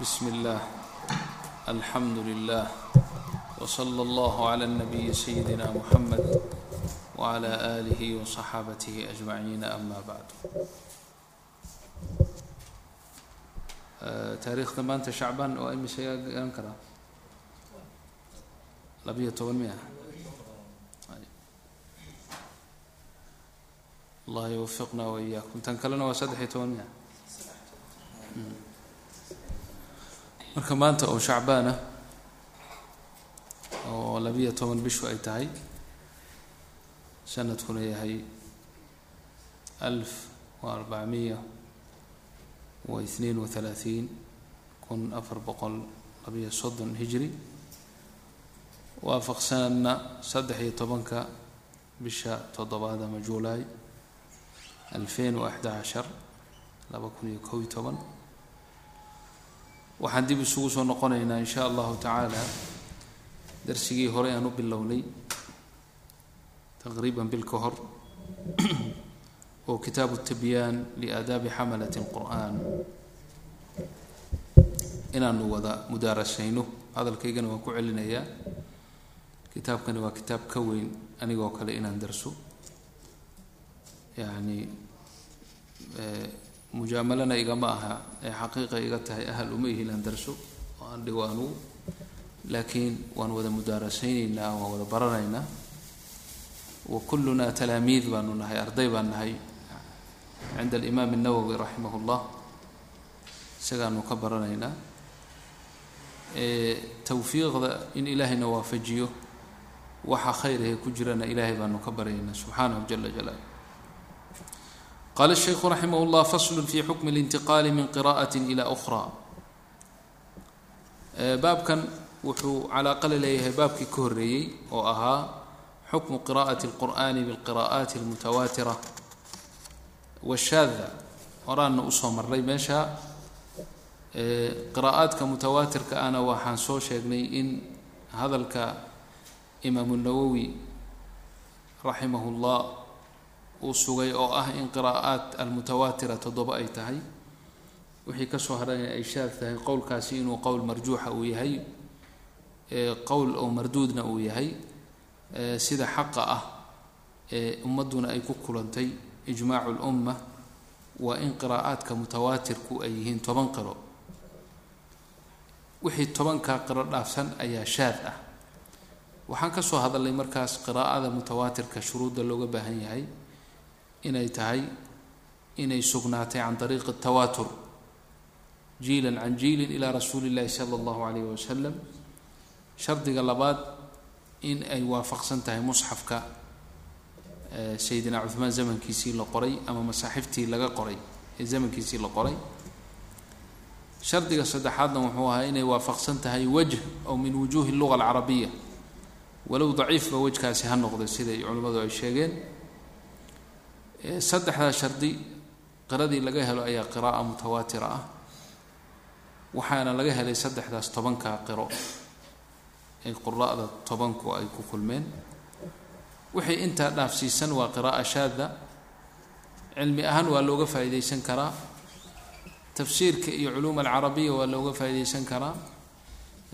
بسم الله الحمد لله وصلى الله على النبي سيدنا محمد وعلى آله وصحابته أجمعين أما بعد taariikhda maanta shacbaan oo imise garan karaa labiyo toban miya allah yuwafiqna waiyaakum tan kalena waa saddex iyo toban miya marka maanta oo shacbaana oo labiyo toban bishu ay tahay sanadkuna yahay alf wa arbacmiya wa itniin wa halaaثiin kun afar boqol labiyo soddon hijri. Waafaqsanadna saddex iyo tobanka bisha toddobaad ama juulaay alfeen wa axda cashar laba kun iyo kob iyo toban waxaan dib isugu soo noqonaynaa in sha allahu tacaala darsigii hore aan u bilownay taqriiban bil ka hor oo kitaabu tibyaan liaadaabi xamalat اlqur'an inaanu wada mudaarasayno hadalkaygana waan ku celinayaa. Kitaabkani waa kitaab ka weyn anigoo kale inaan darso. Yacni mujaamalana igama aha ee xaqiiqa iga tahay ahal uma ihi inaan darso oo aan dhigo anugu laakiin waan wada mudaarasaynaynaa waan wada baranaynaa wa kulluna talaamiid baanu nahay arday baan nahay cinda alimaam الnawowi raximah اllah isagaanu ka baranaynaa tawfiiqda in ilaahayna waafajiyo waxa khayrahe ku jirana ilaahay baanu ka baryaynaa subxaanahu jala jalaalu qaala الshayku raximah اllah fasl fi xukmi اlintiqaali min qira'aة ilى أkhra baabkan wuxuu calaaqala leeyahay baabkii ka horeeyey oo ahaa xukmu qira'aة اlqur'ani biاlqira'aati اlmutawaatira washaada horaana usoo marray meesha qiraa'aadka mutawaatirka ana waxaan soo sheegnay in hadalka imaamu nawowi raximah اllah uu sugay oo ah in qiraa'aat almutawaatira toddoba ay tahay. Wixii ka soo hadhana ay shaad tahay qowlkaasi inuu qowl marjuuxa uu yahay qowl oo marduudna uu yahay sida xaqa ah ee ummadduna ay ku kulantay ijmaacu lumma waa in qiraa'aadka mutawaatirku ay yihiin toban qiro. Wixii tobankaa qiro dhaafsan ayaa shaad ah. Waxaan ka soo hadalnay markaas qiraa'ada mutawaatirka shuruudda looga baahan yahay inay tahay inay sugnaatay can ariiqi tawaatur jiilan can jiilin ilaa rasuuli illahi sala allahu calayh wasalam shardiga labaad in ay waafaqsan tahay musxafka sayidina cuhmaan zamankiisii la qoray ama masaaxiftii laga qoray ee zamankiisii la qoray. Shardiga saddexaadna wuxuu ahaa inay waafaqsan tahay wajh oo min wujuuhi luga alcarabiya. Walow daciifba wejkaasi ha noqday siday culimmadu ay sheegeen saddexdaa shardi qiradii laga helo ayaa qira'a mutawaatira ah waxaana laga helay saddexdaas tobankaa qiro ee qura'da tobanku ay ku kulmeen. Wixii intaa dhaafsiisan waa qira'a shaada cilmi ahaan waa looga faa'iidaysan karaa. Tafsiirka iyo culuum alcarabiya waa looga faa'iidaysan karaa.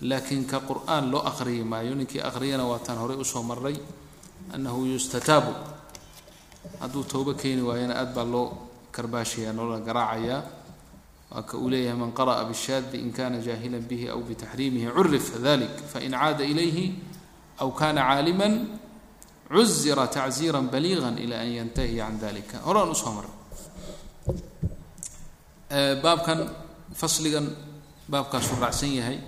Laakiin ka qur'aan loo aqriyi maayo ninkii aqriyana waa taan horey u soo maray annahu yustataabu hadduu toobo keeni waayana aad baa loo karbaashayaa loola garaacayaa. Waa ka uu leeyahay man qara'a bishaadi in kana jaahila bihi aw bitaxriimihi curif dalik fain caada ilayhi aw kana caalima cuzira tacziira baliiga ila an yantahiya can dalika horaan u soo maray. Baabkan fasligan baabkaasuu raacsan yahay.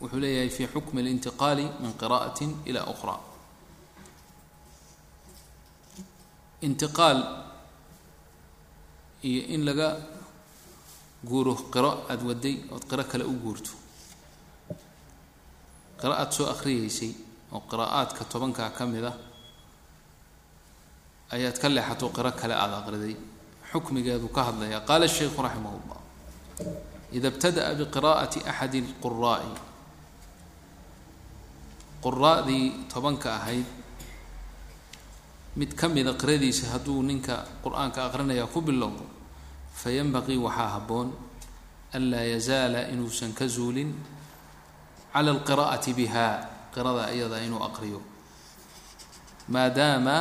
Wuxuu leeyahay fi xukmi اlintiqaali min qira'ati ila أkhra intiqaal iyo in laga guuro qiro aada waday ood qiro kale u guurto. Qiro aad soo akhriyeysay oo qira'aadka tobankaa ka mid ah ayaad ka leexato qiro kale aada aqriday xukmigeedu ka hadlaya qaala sheikhu raximah llah ida btada'a biqira'ati axadi اlquraa'i quraa'dii tobanka ahayd mid ka mida qiradiisa hadduu ninka qur'aanka aqrinaya ku bilowdo fayanbaqii waxaa habboon anlaa yazaala inuusan ka zuulin cala alqiraa'ati biha qirada iyada inuu aqriyo. Maadaama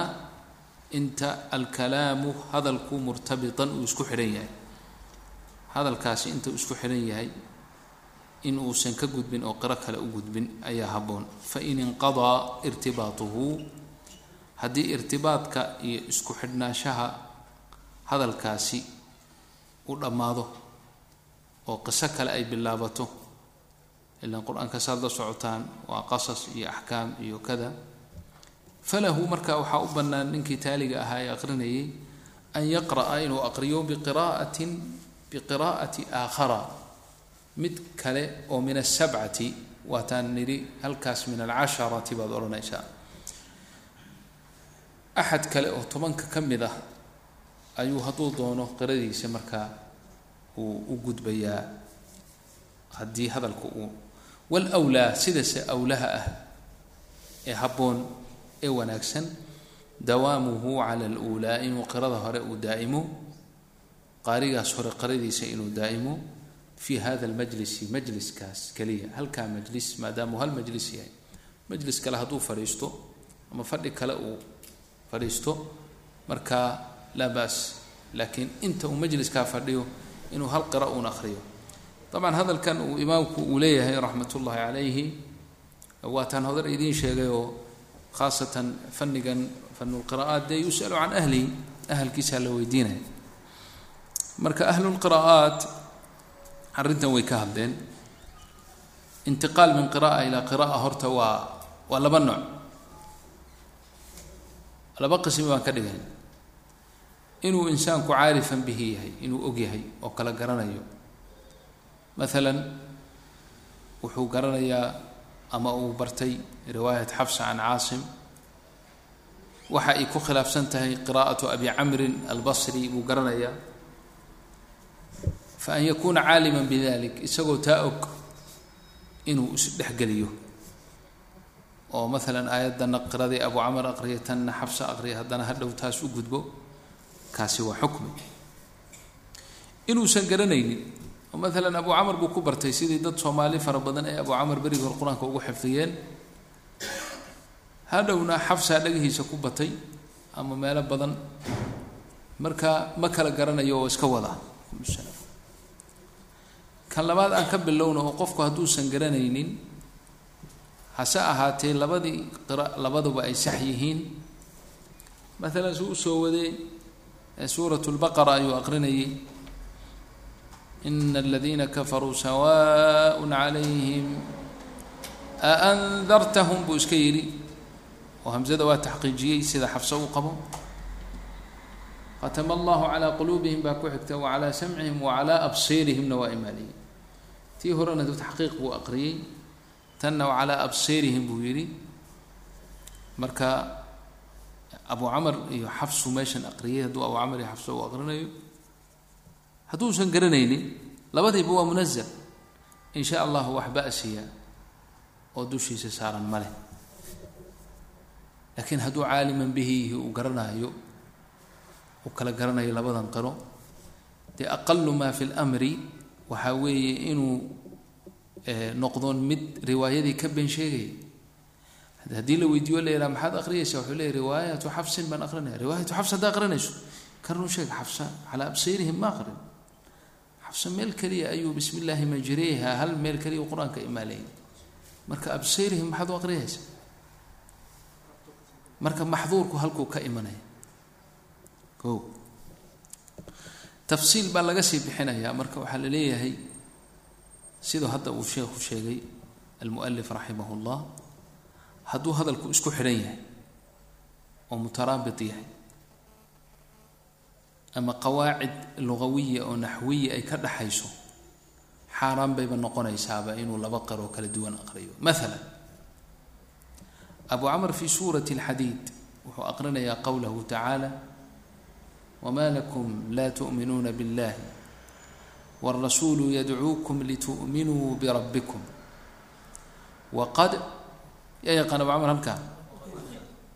inta alkalaamu hadalku murtabitan uu isku xidhan yahay hadalkaasi inta isku xidhan yahay in uusan ka gudbin oo qiro kale u gudbin ayaa habboon. Fain inqadaa irtibaatuhu haddii irtibaadka iyo isku xidhnaanshaha hadalkaasi u dhammaado oo qiso kale ay bilaabato ilaan qur'aanka saad la socotaan waa qasas iyo axkaam iyo kada falahu marka waxaa u bannaan ninkii taaliga ahaa ee aqrinayay an yaqra'a inuu aqriyo biqira'atin biqiraa'ati aakhara mid kale oo min asabcati waataan nidhi halkaas min alcasharati baad odhanaysaa axad kale oo tobanka ka mid ah ayuu hadduu doono qiradiisa markaa uu u gudbayaa haddii hadalku uu walwlaa sidase awlaha ah ee habboon ee wanaagsan dawaamuhu cala aluulaa inuu qirada hore uu daa'imo qaarigaas hore qiradiisa inuu daa'imo fi hada almajlisi majliskaas keliya halkaa majlis maadaamuu hal majlis yahay majlis kale hadduu fadhiisto ama fadhi kale uu fadhiisto. Markaa laa ba's laakiin inta uu majliskaa fadhiyo inuu hal qira uun akhriyo. Dabcan hadalkan uu imaamku uu leeyahay raxmat ullaahi calayhi waataan hodar idiin sheegay oo khaasatan fannigan fanulqira'aat dee yus'alu can ahlihi ahalkiisaa la weydiinaya. Marka ahlulqira'aat arrintan way ka hadleen. Intiqaal min qira'a ilaa qira'a horta waa waa laba nooc laba qismi baan ka dhigay. Inuu insaanku caarifan bihi yahay inuu og yahay oo kala garanayo. Maalan wuxuu garanayaa ama uu bartay riwaayat xafsa can caasim. Waxa ay ku khilaafsan tahay qiraa'atu abi camrin albasri buu garanayaa. Fa an yakuuna caaliman bidalik isagoo taa og inuu isdhexgeliyo oo maalan aayaddanna qiradii abu camar aqriya tanna xabsa aqriya haddana hadhow taas u gudbo. Kaasi waa xukmi. Inuusan garanaynin oo maalan abu camar buu ku bartay sidii dad soomaali fara badan ee abu camar berigii hor qur'aanka ugu xifdiyeen. Hadhowna xabsaa dhagihiisa ku batay ama meelo badan. Marka ma kala garanayo oo iska wadaa kan labaad aan ka bilowna oo qofku hadduusan garanaynin hase ahaatee labadii qira labaduba ay sax yihiin? Maalan suu u soo waday suurat lbaqara ayuu aqrinayay ina aladiina kafaruu sawaء calayhim aandartahum buu iska yidhi. Oo hamzada waa taxqiijiyey sida xafso u qabo. Khatama allahu calaa quluubihim baa ku xigta wacalaa samcihim wacalaa absiirihimna waa imaaniyey tii horena taxqiiq buu aqriyey tanna wacalaa absiirihim buu yidhi. Marka abu camar iyo xafsu meeshan aqriyay hadduu abu camar iyo xafso uu aqrinayo hadduusan garanaynin labadiiba waa munazal in sha allahu wax ba'siya oo dushiisa saaran ma leh. Laakiin hadduu caaliman bihi uu garanaayo uu kala garanayo labadan qiro dee aqalu maa fi lmri waxaa weeye inuu noqdoon mid riwaayadii ka been sheegaya haddii la weydiiyo la yidhaha maxaad aqriyaysa wuxuu leeyay riwaayatu xafsin baan aqrinaya riwaayatu xafs haddaa aqrinayso ka run sheeg xafsa calaa absiirihim ma aqrin xafsa meel keliya ayuu bismi illaahi majreyha hal meel keliya u qur'aanka imaalayay marka absiirihim maxaad u aqriyaysa marka maxduurku halkuu ka imanaya. O tafsiil baa laga sii bixinayaa. Marka waxaa la leeyahay siduu hadda uu sheekhu sheegay almualif raximah llah hadduu hadalku isku xidhan yahay oo mutaraabit yahay ama qawaacid lugawiya oo naxwiya ay ka dhaxayso xaaraan bayba noqonaysaaba inuu laba qaroo kala duwan aqriyo. Maala abu camr fi suurati alxadiid wuxuu aqrinayaa qowlahu tacaala wma lakum la tu'minuuna biاllahi wاlrasuulu yadcuukum litu'minuu birabbikum waqad yaa yaqaan abu camr halkaa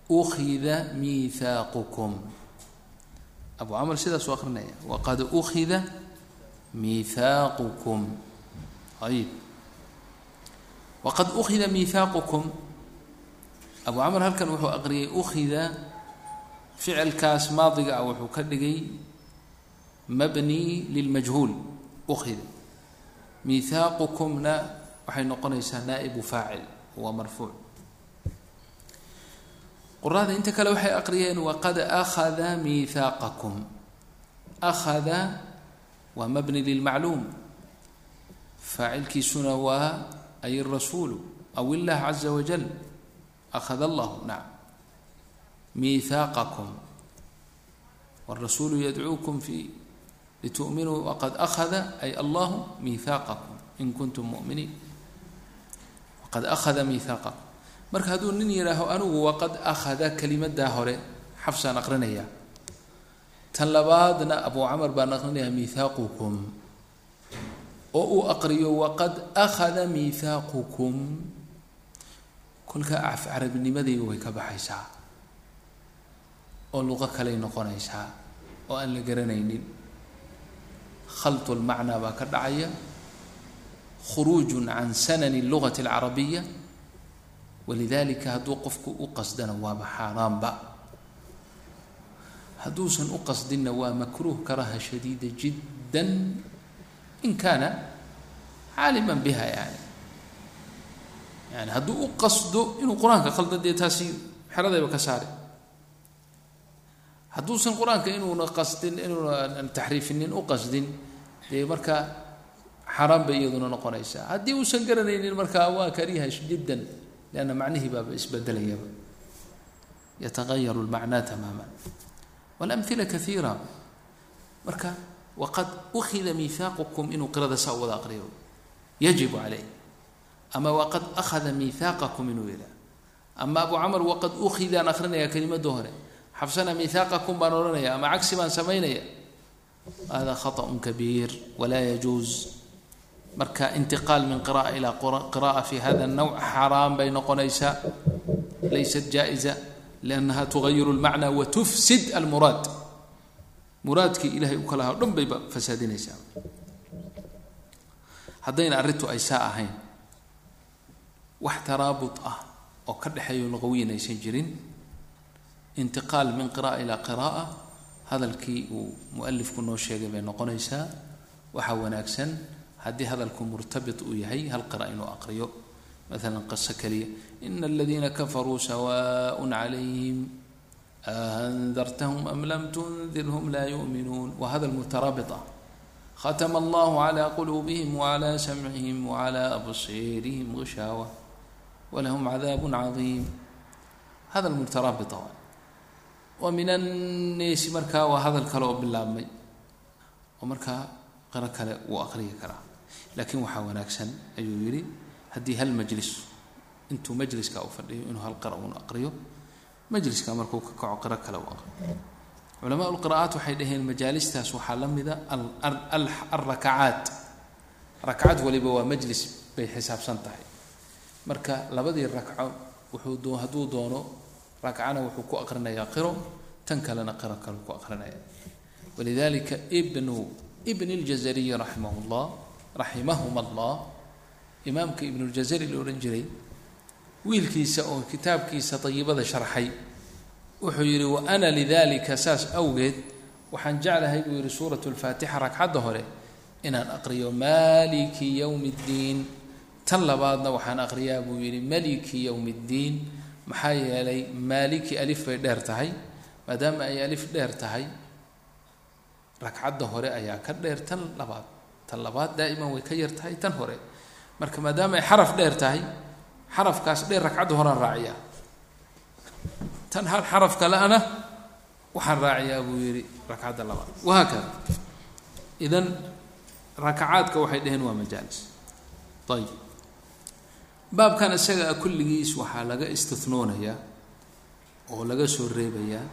ukida miihaaqukum abu camr sidaasuu aqrinaya waqad ukida miihaaqukum ayib waqad ukhida miihaaqukum abu camr halkan wuxuu aqriyay ukhida ficilkaas maadiga ah wuxuu ka dhigay mabni lilmajhuul ukhida miihaaqukumna waxay noqonaysaa naa'ibu faacil waa marfuuc. Quraada inta kale waxay aqriyeen waqad akhada miihaaqakum akhada waa mabni lilmacluum faacilkiisuna waa ay rasuulu aw illah caza wajal akhada allahu nacam miihaaqakum wاrasuulu yadcuukum fi litu'minuu waqad akhada ay allahu miihaaqakum in kuntum mu'miniin waqad akhada miihaaqakum marka hadduu nin yidhaaho anigu waqad akhada kelimadaa hore xafsaan aqrinayaa tan labaadna abu camar baan aqrinayaa miihaaqukum oo uu aqriyo waqad akhada miihaaqukum kolka af carabinimadayba way ka baxaysaa oo luqo kaley noqonaysaa oo aan la garanaynin khaltu lmacnaa baa ka dhacaya. Khuruujun can sanani lugati alcarabiya. Walidalika hadduu qofku u qasdana waaba xaaraanba. Hadduusan u qasdinna waa makruuh karaha shadiida jiddan. In kaana caaliman biha yani yani hadduu u qasdo inuu qur'aanka qaldo dee taasi xeradayba ka saare. Hadduusan qur'aanka inuuna qasdin inuuna taxriifinin u qasdin dee marka xaaraan bay iyaduna noqonaysaa. Haddii uusan garanaynin markaa waa kariha jiddan lianna macnihii baaba isbedelayaba yatagayaru lmacnaa tamaaman walamhila kaiira marka waqad ukhida miihaaqukum inuu qirada saa u wada aqriyo. Yajibu caleyh ama waqad akhada miihaaqakum inuu yidhaha ama abu camar waqad ukhidaan akrinaya kelimada hore. Xabsana miihaaqakum baan odhanaya. Ama cagsi baan samaynaya hada khaطأ kabiir walaa yajuuz marka intiqaal min qira'a ilaa qira'a fi hada الnowc xaaraan bay noqonaysaa laysat jaaئiza liannaha tugayiru اlmacna watufsid almuraad muraadkii ilahay u kalaha o dhan bayba fasaadinaysaa haddayna arrintu ay saa ahayn wax taraabut ah oo ka dhexeeyo luqawiyin aysan jirin intiqaal min qira'a ilaa qira'a hadalkii uu mualifku noo sheegay bay noqonaysaa. Waxaa wanaagsan haddii hadalku murtabit uu yahay hal qira inuu aqriyo. Maalan qaso keliya ina aladiina kafaruu sawaaءun calayhim ahandartahum am lam tundirhum laa yuminuun. Waa hadal mutaraabit ah. Khatma allahu calaa quluubihim waclaa samcihim waclaa absiirihim gishaawa walahum cadaab cadiim. Hadal mutaraabita ah wa min anneesi markaa waa hadal kale oo bilaabmay oo markaa qiro kale wuu aqriyi karaa laakiin waxaa wanaagsan ayuu yidhi haddii hal majlis intuu majliska u fadhiyo inuu hal qira uun aqriyo majliska markuu ka kaco qiro kale uu aqriyo culamaa lqira'aat waxay dhaheen majaalistaas waxaa la mida alrakacaat rakcad waliba waa majlis bay xisaabsan tahay. Marka labadii rakco wuxuu hadduu doono rakcana wuxuu ku aqrinayaa qiro tan kalena qiro kale ku aqrinaya walidalika ibnu ibn اljazariyi raximah llah raximahuma allah imaamka ibn اljazari la odhan jiray wiilkiisa oo kitaabkiisa dayibada sharxay wuxuu yidhi wa ana lidalika saas awgeed waxaan jeclahay buu yidhi suurat lfaatixa ragcadda hore inaan aqriyo maliki yowmi اddiin tan labaadna waxaan aqriyaa buu yidhi maliki yowmi اddiin maxaa yeelay maaliki alif bay dheer tahay maadaama ay alif dheer tahay ragcadda hore ayaa ka dheer tan labaad tan labaad daa'iman way ka yar tahay tan hore. Marka maadaama ay xaraf dheer tahay xarafkaas dheer ragcadda horean raaciyaa. Tan hal xaraf kale-ana waxaan raaciyaa buu yidhi rakcadda labaad. Wahaakada idan rakacaadka waxay dhaheen waa majaalis. Ayib baabkan isaga a kulligiis waxaa laga istihnoonaya oo laga soo reebayaa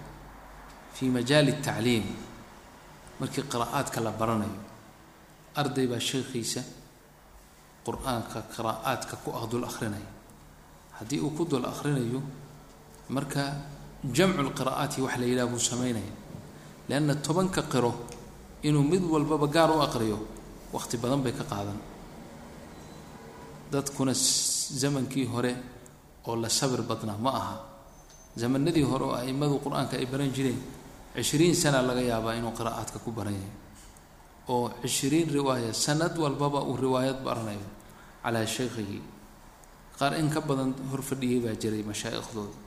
fii majaali الtacliim markii qira'aadka la baranayo. Arday baa sheekhiisa qur'aanka qiraa'aadka ku ah dul akrinaya haddii uu ku dul akrinayo marka jamcu lqira'aati wax la yidhaha buu samaynaya leanna tobanka qiro inuu mid walbaba gaar u aqriyo waqti badan bay ka qaadan. Dadkuna zamankii hore oo la sabir badnaa ma aha. Zamanadii hore oo a'immadu qur'aanka ay baran jireen cishriin sana laga yaabaa inuu qiraa'aadka ku baran yahay. Oo cishriin riwaaya sanad walbaba uu riwaayad baranayo calaa shaykhihi qaar in ka badan hor fadhiyay baa jiray mashaaikhdooda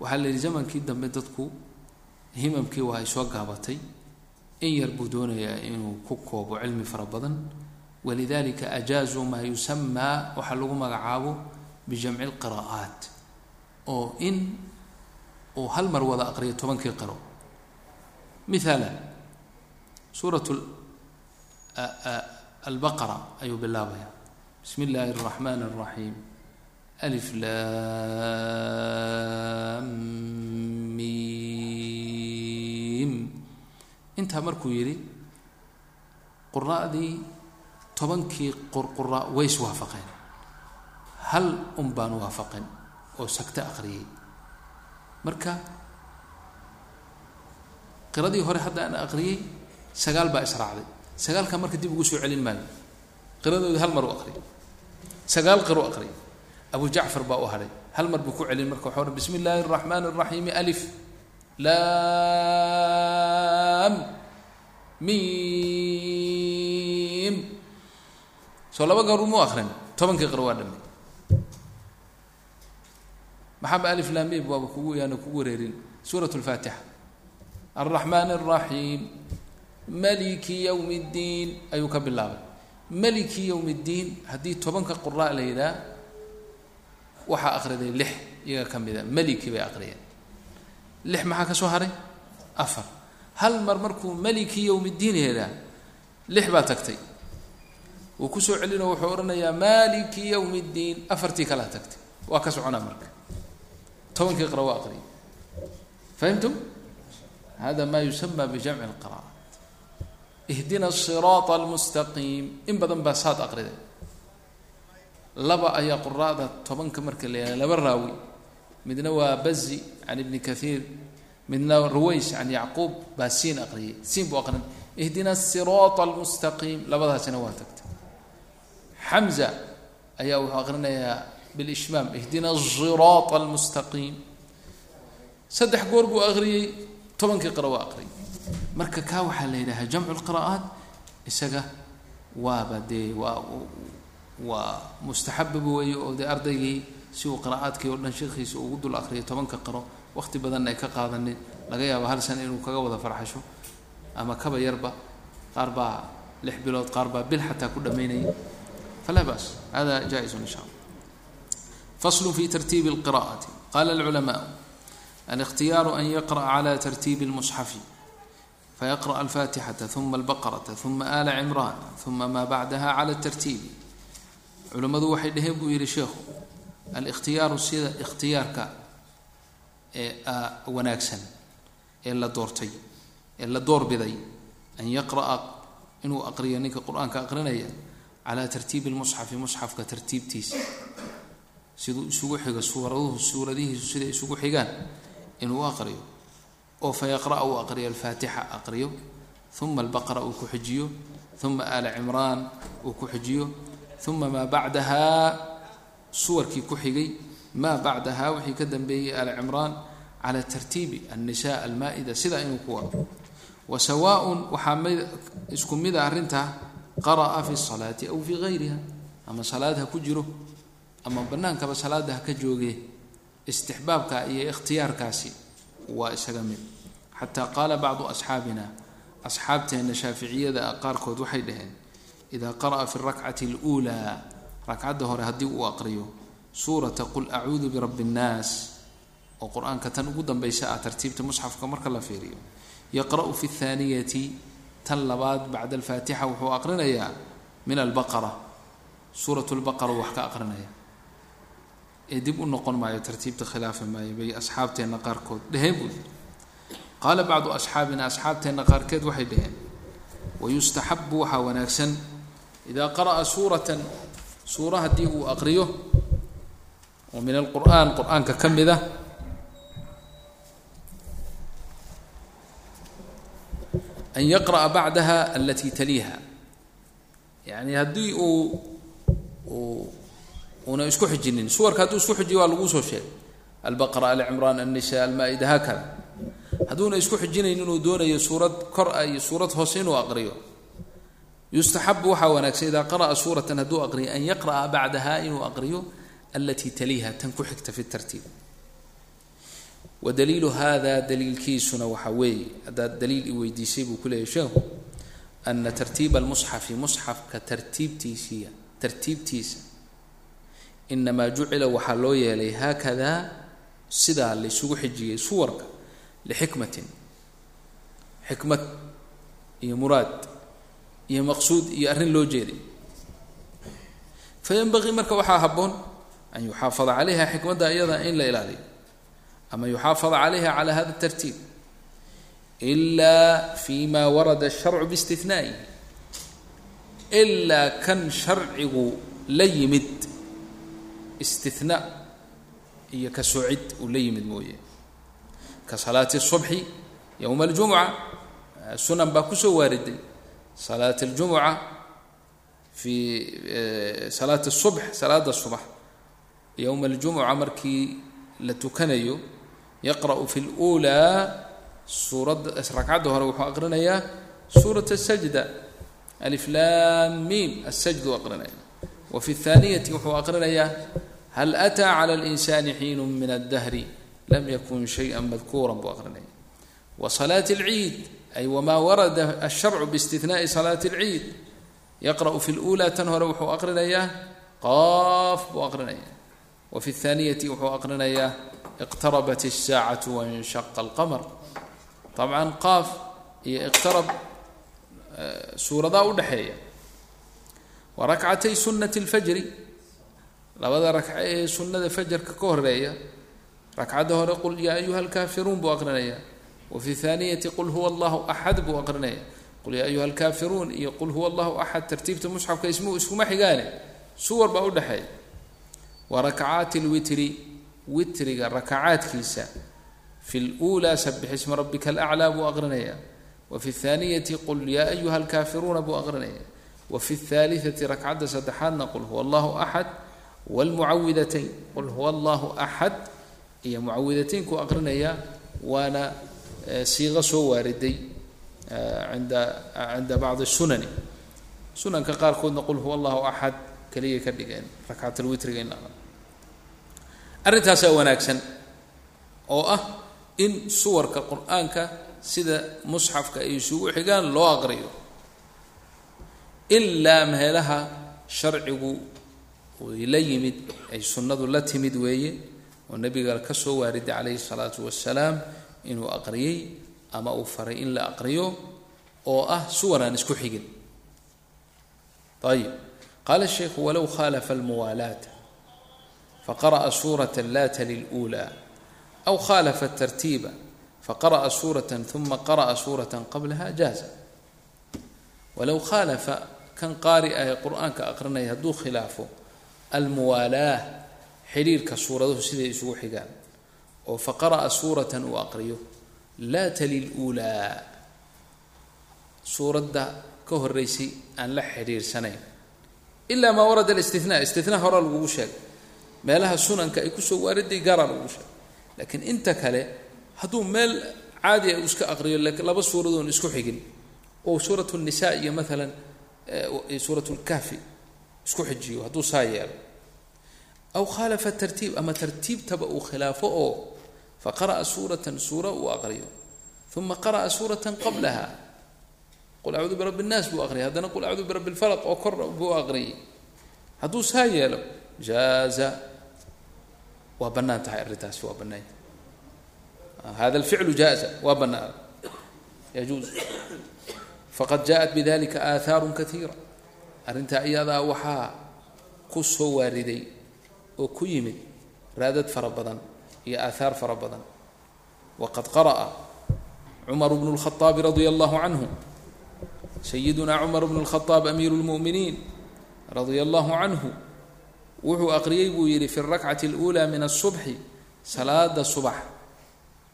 waxaa la yidhi zamankii dambe dadku himamkii waa ay soo gaabatay in yar buu doonayaa inuu ku koobo cilmi fara badan walidalika ajaazuu maa yusamaa waxaa lagu magacaabo bijamci lqiraa'aat oo in uu hal mar wada aqriyo tobankii qiro mihaala suurat albaqara ayuu bilaabaya bismi illaahi اraxmaan الraxiim alif lam mim intaa markuu yidhi quraa'dii tobankii qurqura way is waafaqeen. Hal un baan waafaqin oo sagto aqriyay marka qiradii hore hadda aan aqriyay sagaal baa israacday. Sagaalka marka dib ugu soo celin maayo qiradooda hal mar u aqriyay sagaal qiro aqriyay abu jacfar baa u hadhay hal mar buu ku celin marka waxau odhan bismi illaahi araxmaan araxiimi alif laam min soo laba goor mu akrin tobankii qiro waa dhamay maxaaba alif lam mim waaba kugu yaana kugu wareerin suurat اlfaatixa alraxmaan الraxiim maliki ywm اddiin ayuu ka bilaabay maliki ywm اddiin haddii tobanka qura la yidhaah waxaa aqriday lix iyaga ka mida maliki bay aqriyeen lix maxaa ka soo haray afar hal mar markuu maliki ywm اddiin yidhaah lix baa tagtay wuu kusoo celinoo wuxuu odhanayaa maliki ywm اddiin afartii kalaa tagtay waa ka soconaa marka tobankii qira waa aqriyay fahimtum hada ma yusama bijamci اlqira'at ihdina الsiraaط اlmustaqiim in badan baa saad aqriday laba ayaa quraada tobanka marka la yihah laba raawi midna waa bazi can ibni kaiir midna ruways can yacquub baa siin aqriyay siin buu aqrin ihdina الsiraaط اlmustaqiim labadaasina waa tagtay xamza ayaa wuxuu aqrinayaa bilishmaam ihdina siraata almustaqiim saddex goor buu aqriyey tobankii qira waa aqriyay marka kaa waxaa la yidhaahaa jamcu lqira'aat isaga waaba dee waa waa mustaxabab weeye oo dee ardaygii si uu qira'aadkii oo dhan sheekhiisa ugu dul akriyo tobanka qiro waqti badanna ay ka qaadanin laga yaabo hal sana inuu kaga wada farxasho ama kaba yarba qaar baa lix bilood qaar baa bil xataa ku dhamaynaya falaa ba's hada jaa-isun insha allah faslu fi tartiibi اlqira'ati qala اlculamaء الاختيار أن يقرأ على ترتيب المصحف فيقرأ الفاتحة ثم البقرة ثم آل عمران ثم ما بعدها على الترتيب culimmadu waxay dhaheen buu yidhi sheekhu alikhtiyaaru sida ikhtiyaarka ee wanaagsan ee la doortay ee la doorbiday an yaqra'a inuu aqriyo ninka qur-aanka aqrinaya calaa tartiibi lmusxafi musxafka tartiibtiisa. Siduu isugu xigo suuraduhu suuradihiisu siday isugu xigaan inuu aqriyo. Oo fa yaqra'a uu aqriyo alfaatixa aqriyo. Uma albaqara uu ku xijiyo. Uma aala cimraan uu ku xijiyo. Uma maa bacdahaa suwarkii ku xigay. Maa bacdahaa wixii ka dambeeyey aala cimraan cala tartiibi annisa almaa-ida sidaa inuu ku wado wa sawaaءun waxaa mid isku mida arrintaa qara'a fi salaati aw fii gayriha ama salaad ha ku jiro ama bannaankaba salaada ha ka joogee istixbaabka iyo ikhtiyaarkaasi waa isaga mid xataa qaala bacdu asxaabina asxaabteenna shaaficiyada qaarkood waxay dhaheen idaa qara'a fi اrakcati اluulaa ragcadda hore haddii uu aqriyo suurata qul acuudu birabbi اnnaas oo qur-aanka tan ugu dambaysa ah tartiibta musxafka marka la fiiriyo yaqra'u fi اthaaniyati tan labaad bacda alfaatixa wuxuu aqrinayaa min albaqara. Suurat lbaqara wax ka aqrinaya. Ee dib u noqon maayo tartiibta khilaafi maayo bay asxaabteenna qaarkood dheheen buu qaala bacdu asxaabina asxaabteenna qaarkeed waxay dhaheen wayustaxabu waxaa wanaagsan idaa qara'a suuratan suura haddii uu aqriyo oo min alqur'aan qur'aanka ka mid ah an yaqra'a bacdaha alatii taliiha yani haddii uu una isku xijinin suwarka hadduu isku xijiyo waa laguu soo sheegay albaqara alcimraan alnisa almaa-ida haakada hadduuna isku xijinaynin inuu doonayo suurad kor ah iyo suurad hoose inuu aqriyo yustaxabu waxaa wanaagsan idaa qara'a suuratan hadduu aqriyo an yaqra'a bacdaha inuu aqriyo alatii taliiha tan ku xigta fi tartiib wa daliilu hada daliilkiisuna waxaa weeye haddaad daliil i weydiisay buu ku leeyahy sheekhu ana tartiiba almusxafi musxafka tartiibtiisiiya tartiibtiisa inamaa jucila waxaa loo yeelay haakadaa sidaa laysugu xijiyey suwarka lixikmatin xikmad iyo muraad iyo maqsuud iyo arrin loo jeeday. Fayanbagii marka waxaa habboon an yuxaafada calayha xikmadda iyada in la ilaaliyo ama yuxaafada calayha cala hada tartiib ilaa fi ma warada asharcu biistinaaihi ilaa kan sharcigu la yimid istinaa iyo ka soocid uu la yimid mooye ka salaati الصubxi yowma اljumuca sunan baa kusoo waariday salaat اljumuca fi salaat الصubx salaada subax yowma اljumuca markii la tukanayo yaqra'u fi اlأulىa suuradda ragcadda hore wuxuu aqrinayaa suuraة الsajda aliflam mim asajdu aqrinaya wa fi الthaaniyati wuxuu aqrinayaa hal ataa clى اlinsani xiinu min اdahri lam yakun shayئa madkuura buu aqrinaya wa salaati اlciid ay wma warada الsharcu bاstinaءi salaati اlciid yaqra'u fi اlأulى tan hore wuxuu aqrinayaa qaaf buu aqrinaya wa fi الthaaniyati wuxuu aqrinayaa iqtarabat الsaacaة waاnshaqa اlqmr طabعا qaaf iyo iqtarab suuradaa udhexeeya wa rakcatay sunaة اlfajri labada rakco ee sunada fajarka ka horeeya ragcadda hore qul yaa ayuha alkaafiruun buu aqrinaya wa fi thaaniyati qul huwa allahu axad buu aqrinaya qul yaa ayuha alkaafiruun iyo qul huwa allahu axad tartiibta musxafka ismu iskuma xigaane suwar baa udhexeeya wa rakcaati lwitri witriga rakacaadkiisa fi lulaa sabix isma rabbika alaclaa buu aqrinaya. Wa fi thaaniyati qul yaa ayuha alkaafiruuna buu aqrinaya. Wa fi thaalitati rakcadda saddexaadna qul huwa allahu axad wlmucawidatayn qul huwa allahu axad iyo mucawidataynku aqrinaya waana siiqo soo waariday inda cinda bacdi sunani. Sunanka qaarkoodna qul huwa allahu axad keliya ka dhigeen rakcatlwitriga in arrintaasaa wanaagsan oo ah in suwarka qur'aanka sida musxafka ay isugu xigaan loo aqriyo ilaa meelaha sharcigu la yimid ay sunnadu la timid weeye oo nabiga ka soo waariday calayhi salaatu wasalaam inuu aqriyey ama uu faray in la aqriyo oo ah suwar aan isku xigin. Ayib qaala sheikhu walow khaalafa almuwaalaata faqara'a suurata laata liluulaa aw khaalafa tartiiba faqara'a suuratan uma qara'a suuratan qablaha jaaza walow khaalafa kan qaari ah ee qur'aanka aqrinaya hadduu khilaafo almuwaalaah xidhiirka suuraduhu siday isugu xigaan oo faqara'a suuratan uu aqriyo laa tali luulaa suuradda ka horeysay aan la xidhiirsanayn ilaa maa warada listina istina hore lagugu sheegay meelaha sunanka ay ku soo waariday gaaraa lagugu sheegay laakiin inta kale hadduu meel caadi a uu iska aqriyo laba suuradoon isku xigin oo suurat nnisaa iyo maalan suurat lkahfi isku xijiyo hadduu saa yeelo. Aw khaalafa tartiib ama tartiibtaba uu khilaafo oo faqara'a suuratan suura uu aqriyo. Uma qara'a suuratan qablaha. Qul acuudu birabbi اnnaas buu aqriyay haddana qul acuudu birabbi اlfalaq oo kor buu aqriyay. Hadduu saa yeelo jaaza waa bannaan tahay arrintaasi waa bannaanya hada alficlu jaaza waa bannaan yajuuz faqad jaaءat bidalika aahaaru kaiira arrintaa iyadaa waxaa ku soo waariday oo ku yimid raadad fara badan iyo aahaar fara badan waqad qara'a cumar bnu اlkhaطaabi radia allahu canhu sayiduna cumar bnu اlkhaaab amiiru اlmu'miniin radia allahu canhu wuxuu aqriyey buu yidhi fi اrakcati اlأulى min الصubxi salaada subax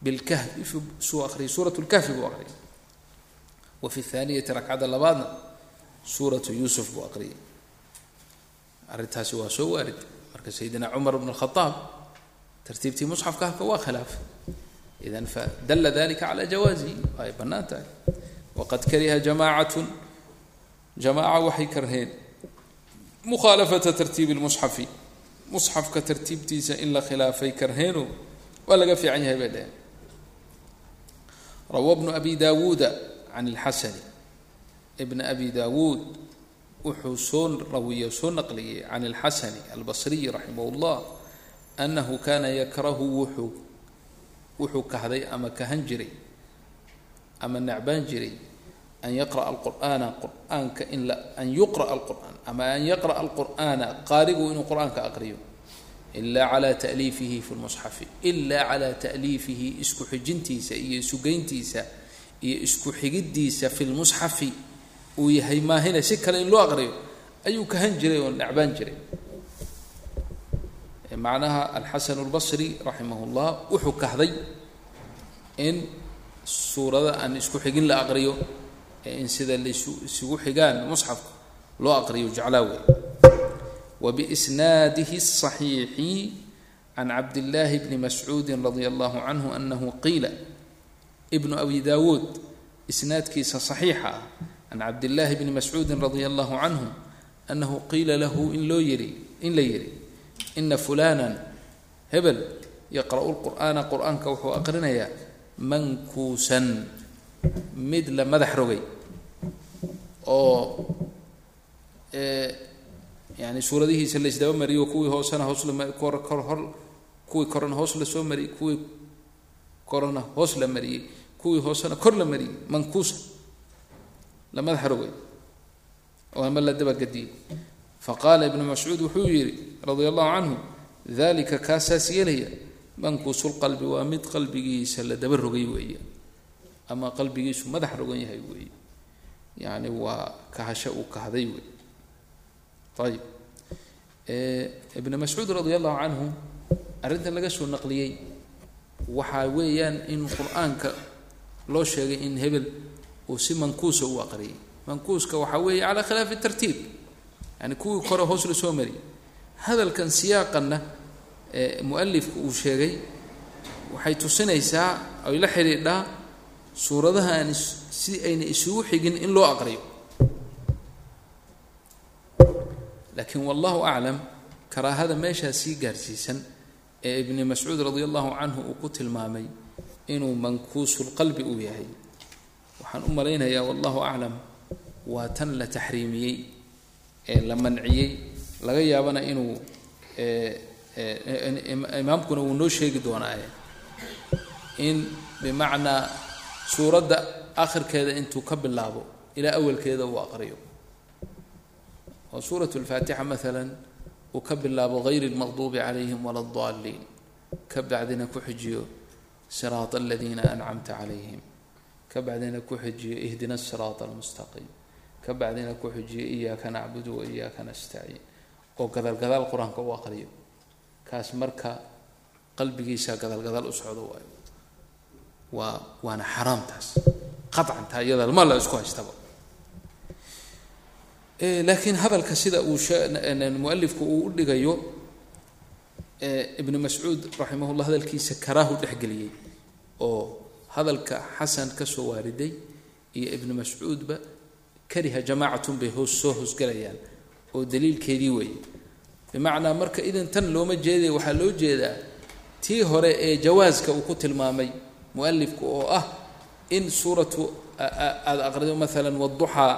bilkahfi suu aqriyay suurat اlkahfi buu aqriyay wa fi اthaaniyati rakcadda labaadna suuratu yuusuf buu aqriyay arrintaasi waa soo waarid marka sayidina cumar bn khaaab tartiibtii musxafka halka waa khilaafay idan fadalla dalika cala jawaazihi ay bannaan tahay waqad kariha jamaacatun jamaaca waxay karheen mukhaalafata tartiibi lmusxafi musxafka tartiibtiisa in la khilaafay karheeno waa laga fiican yahay bay dheheen rawa bnu abi daawuuda can اlxasani bna abi daawuud wuxuu soo rawiye soo naqliyey can اlxasani albasriyi raximah اllah anahu kana yakrahu wuxuu wuxuu kahday ama kahan jiray ama necbaan jiray an yaqra'a alqur'aana qur'aanka in la an yuqra'a alqur'aan ama an yaqra'a alqur'aana qaarigu inuu qur'aanka aqriyo ila cala ta'liifihi fi lmusxafi ila cala ta'liifihi isku xijintiisa iyo isugeyntiisa iyo isku xigiddiisa fi lmusxafi uu yahay maahina si kale in loo aqriyo ayuu kahan jiray oo necbaan jiray macnaha alxasan اlbasri raximah اllah wuxuu kahday in suurada aan isku xigin la aqriyo in sida laisu isugu xigaan musxafka loo aqriyo jeclaawe wbisnaadihi الصaxiixi can cabdillaahi bni mascuudi radia allahu canhu anahu qiila bnu abi dawuud isnaadkiisa صaxiixa ah can cabdillaahi bni mascuudi radia allahu canhu anahu qiila lahu in loo yiri in la yihi ina fulanan hebel yaqra'u lqur'aana qur'aanka wuxuu aqrinayaa mankuusan mid la madax rogay oo yani suuradihiisa la isdaba mariyo kuwii hoosena hoos lakor kuwii korena hoos la soo mariyey kuwii korena hoos la mariyey kuwii hoosena kor la mariyey mankuusan la madax rogay oo ama la dabagediyey faqaala ibnu mascuud wuxuu yidhi radia allahu canhu dalika kaasaas yeelaya mankuusulqalbi waa mid qalbigiisa la daba rogay weeye ama qalbigiisu madax rogan yahay weeye yacni waa kahasho uu kahday wey. Ayib ibnu mascuud radia allahu canhu arrintan laga soo naqliyey waxaa weeyaan in qur'aanka loo sheegay in hebel uu si mankuusa u aqriyay mankuuska waxaa weeye calaa khilaafi tartiib. Yani kuwii kore hoos la soo mariyay hadalkan siyaaqanna mualifku uu sheegay waxay tusinaysaa ay la xidhiidhaa suuradaha aan si ayna isugu xigin in loo aqriyo. Laakiin wallahu aclam karaahada meeshaa sii gaarsiisan ee ibni mascuud radia allahu canhu uu ku tilmaamay inuu mankuusulqalbi uu yahay. Waxaan u malaynayaa wallahu aclam waa tan la taxriimiyey ee la manciyey laga yaabana inuu imaamkuna wuu noo sheegi doonaaye. In bimacnaa suuradda akhirkeeda intuu ka bilaabo ilaa awalkeeda uu aqriyo. Oo suurat lfaatixa maalan uu ka bilaabo gayri lmaqduubi calayhim wala adaliin ka bacdina ku xijiyo siraata aladiina ancamta calayhim. Ka bacdina ku xijiyo ihdina asiraata almustaqiim. Ka bacdina ku xijiyo iyaaka nacbudu wa iyaaka nastaciin. Oo gadaal gadaal qur'aanka u aqriyo. Kaas marka qalbigiisa gadaal gadaal u socdo waayo waa waana xaraamtaas. Qacan taa iyada ma la isku haystaba. Laakiin hadalka sida uu mualifku uu u dhigayo ibnu mascuud raximahullah hadalkiisa karaahu dhexgeliyey oo hadalka xasan ka soo waariday iyo ibnu mascuudba kariha jamaacatun bay hoos soo hoosgelayaan oo daliilkeedii weeye bimacnaa marka idan tan looma jeeday waxaa loo jeedaa tii hore ee jawaaska uu ku tilmaamay mualifku oo ah in suuratu aada aqrido maalan waduxaa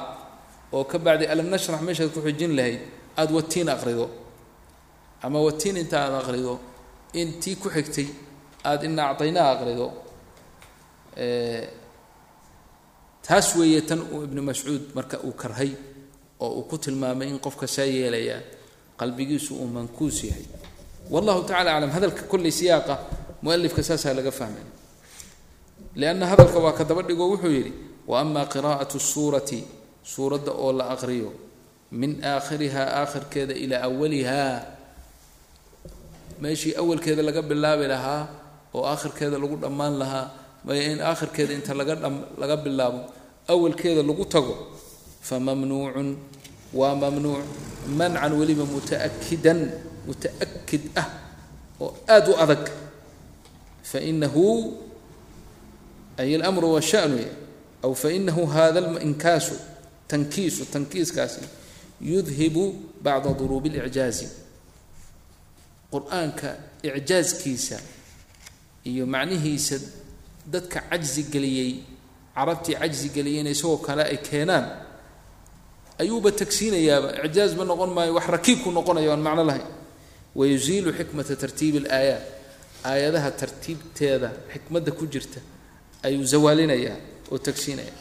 oo ka bacdi alam nashrax meeshaad ku xijin lahayd aada watiin aqrido. Ama watiin inta aada aqrido in tii ku xigtay aada ina acdaynaa aqrido. Taas weeye tan uu ibnu mascuud marka uu karhay oo uu ku tilmaamay in qofka saa yeelayaa qalbigiisu uu mankuus yahay. Wallahu tacala aclam hadalka kolley siyaaqa mualifka saasaa laga fahmay lianna hadalka waa ka daba dhigo wuxuu yidhi wa ama qiraa'atu suurati suuradda oo la aqriyo min aakhirihaa aakhirkeeda ilaa awalihaa meeshii awalkeeda laga bilaabi lahaa oo aakhirkeeda lagu dhammaan lahaa maya in aakhirkeeda inta laga laga bilaabo awalkeeda lagu tago famamnuucun waa mamnuuc mancan weliba mutaakidan mutaakid ah oo aada u adag fainahu ay اlamru washanu aw fainahu hada linkaasu tankiisu tankiiskaasi yudhibu bacda duruubi اlicjaazi qur-aanka icjaazkiisa iyo macnihiisa dadka cajzi geliyey carabtii cajzi geliyeyna isagoo kale ay keenaan ayuuba tagsiinayaaba icjaaz ma noqon maayo wax rakiibku noqonayo aan macno lahayn wayuziilu xikmata tartiibi اlaayaat aayadaha tartiibteeda xikmadda ku jirta ayuu zawaalinayaa oo tagsiinaya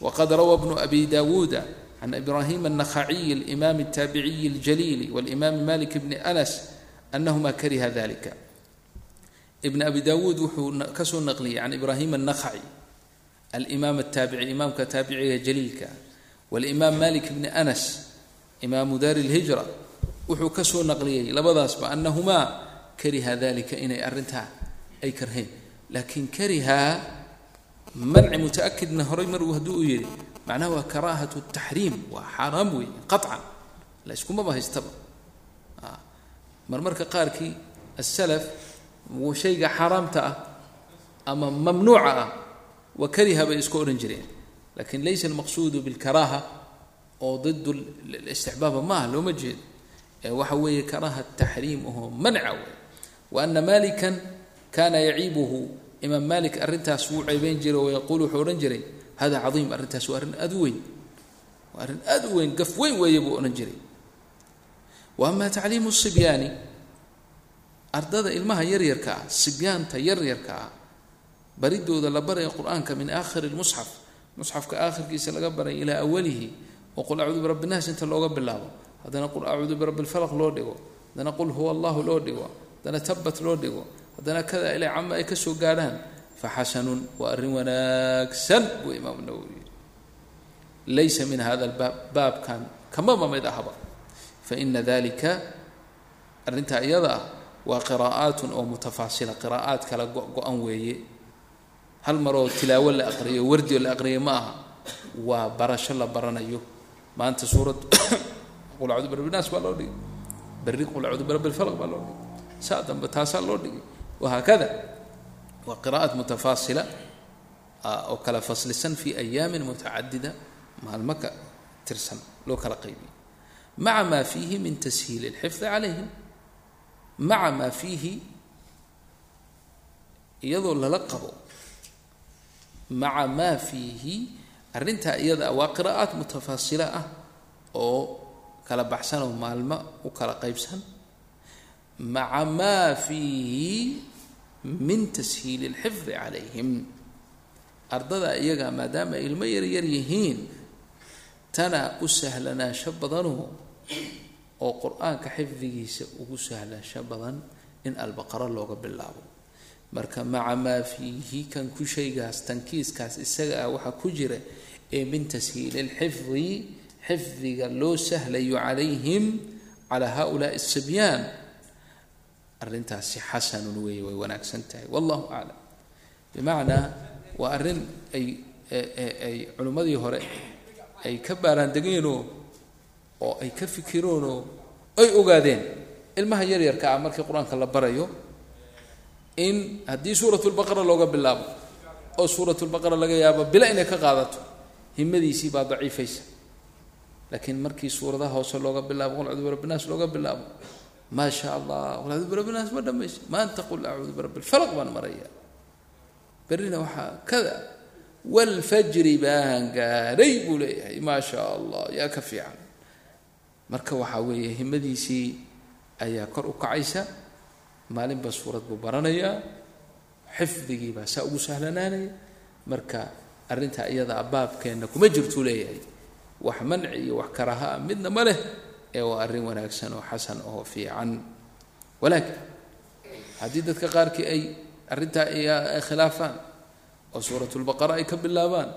waqad rawaa bnu abi dawuuda can ibraahim النakhaciي اlimaam الtaabiciyi اljaliili wاlimaami malik bni anas anahuma kariha dalika ibn abi dawuud wuxuu kasoo naqliyey can ibraahim النakhaci alimaam الtaabici imaamka taabiciga jaliilka wاlimaam malik bni anas imaamu daari اlhijra wuxuu kasoo naqliyey labadaasba anahumaa kariha dalika inay arrintaa ay karheen laakiin kariha manci mutaakidna horay mar hadduu u yidhi macnaha waa karaahatu taxriim waa xaaraam weeye qaطcan la haystaba marmarka qaarkii asalaf shayga xaaraamta ah ama mamnuuca ah wa kariha bay isku odhan jireen laakiin laysa almaqsuudu bilkaraaha oo did istixbaaba maaha looma jeedo ee waxa weeye karaaha taxriim ahoo manca wey wa ana malikan kana yaciibuhu imaam malik arrintaas wuu ceebeyn jiray oo yaquul wuxuu odhan jiray hada cadiim arrintaas waa arrin aad u weyn. Waa arrin aad u weyn gaf weyn weeye buu odhan jiray. Wa ama tacliimu sibyaani ardada ilmaha yaryarka ah sibyaanta yaryarka ah baridooda la baraya qur'aanka min aakhiri lmusxaf musxafka aakhirkiisa laga baray ilaa awalihi oo qul acuudu birabbi nnaas inta looga bilaabo haddana qul acuudu birabbi lfalaq loo dhigo haddana qul huwa allahu loo dhigo haddana tabat loo dhigo haddana kada ilaa cama ay ka soo fa xasanun waa arrin wanaagsan buu imaamu nawowi yidhi. Laysa min hada albaab baabkan kamaba mid ahba. Faina dalika arrintaa iyada ah waa qiraa'aatun oo mutafaasila qiraa'aad kala go-go-an weeye. Hal maroo tilaawo la aqriyo wardio la aqriyo ma aha. Waa barasho la baranayo. Maanta suurad qul acuudu birabbi naas baa loo dhigay. Berri qul acuudu birabbi lfalaq baa loo dhigay. Saa dambe taasaa loo dhigay wahaakada waa qiraa'at mutafaasila oo kala faslisan fi ayaamin mutacadida maalmo ka tirsan loo kala qaybiyay maca maa fiihi min tashiili اlxifdi calayhim maca maa fiihi iyadoo lala qabo maca maa fiihi arrintaa iyada waa qiraa'aat mutafaasila ah oo kala baxsan oo maalmo u kala qaybsan maca maa fiihi min tashiili اlxifdi calayhim ardada iyaga maadaama ay ilmo yaryar yihiin tana u sahlanaansho badanoo oo qur'aanka xifdigiisa ugu sahlaansho badan in albaqaro looga bilaabo marka maca maa fiihi kan ku shaygaas tankiiskaas isaga ah waxaa ku jira ee min tashiili lxifdi xifdiga loo sahlayo calayhim calaa ha ulaai sibyaan arrintaasi xasanun weeye way wanaagsan tahay. Wallahu aclam bimacnaa waa arrin ay ay culimmadii hore ay ka baaraandegeenoo oo ay ka fikireenoo ay ogaadeen. Ilmaha yaryarka ah markii qur'aanka la barayo in haddii suurat lbaqara looga bilaabo oo suurat lbaqara laga yaabo bila inay ka qaadato himadiisii baa daciifaysa. Laakiin markii suuradaha hoose looga bilaabo qul naas looga bilaabo maa sha allah acuudu birabbi naas ma dhamaysa maanta qul acuudu birabbi lfalaq baan maraya berrina waxaa kada walfajri baan gaadhay buu leeyahay maa sha allah yaa ka fiican marka waxaa weeye himadiisii ayaa kor u kacaysa maalinba suurad buu baranayaa xifdigii baa saa ugu sahlanaanaya marka arrintaa iyadaa baabkeenna kuma jirtuu leeyahay wax manci iyo wax karaha a midna ma leh ee waa arrin wanaagsan oo xasan oo fiican. Walaakin haddii dadka qaarkii ay arrintaa khilaafaan oo suuratulbaqara ay ka bilaabaan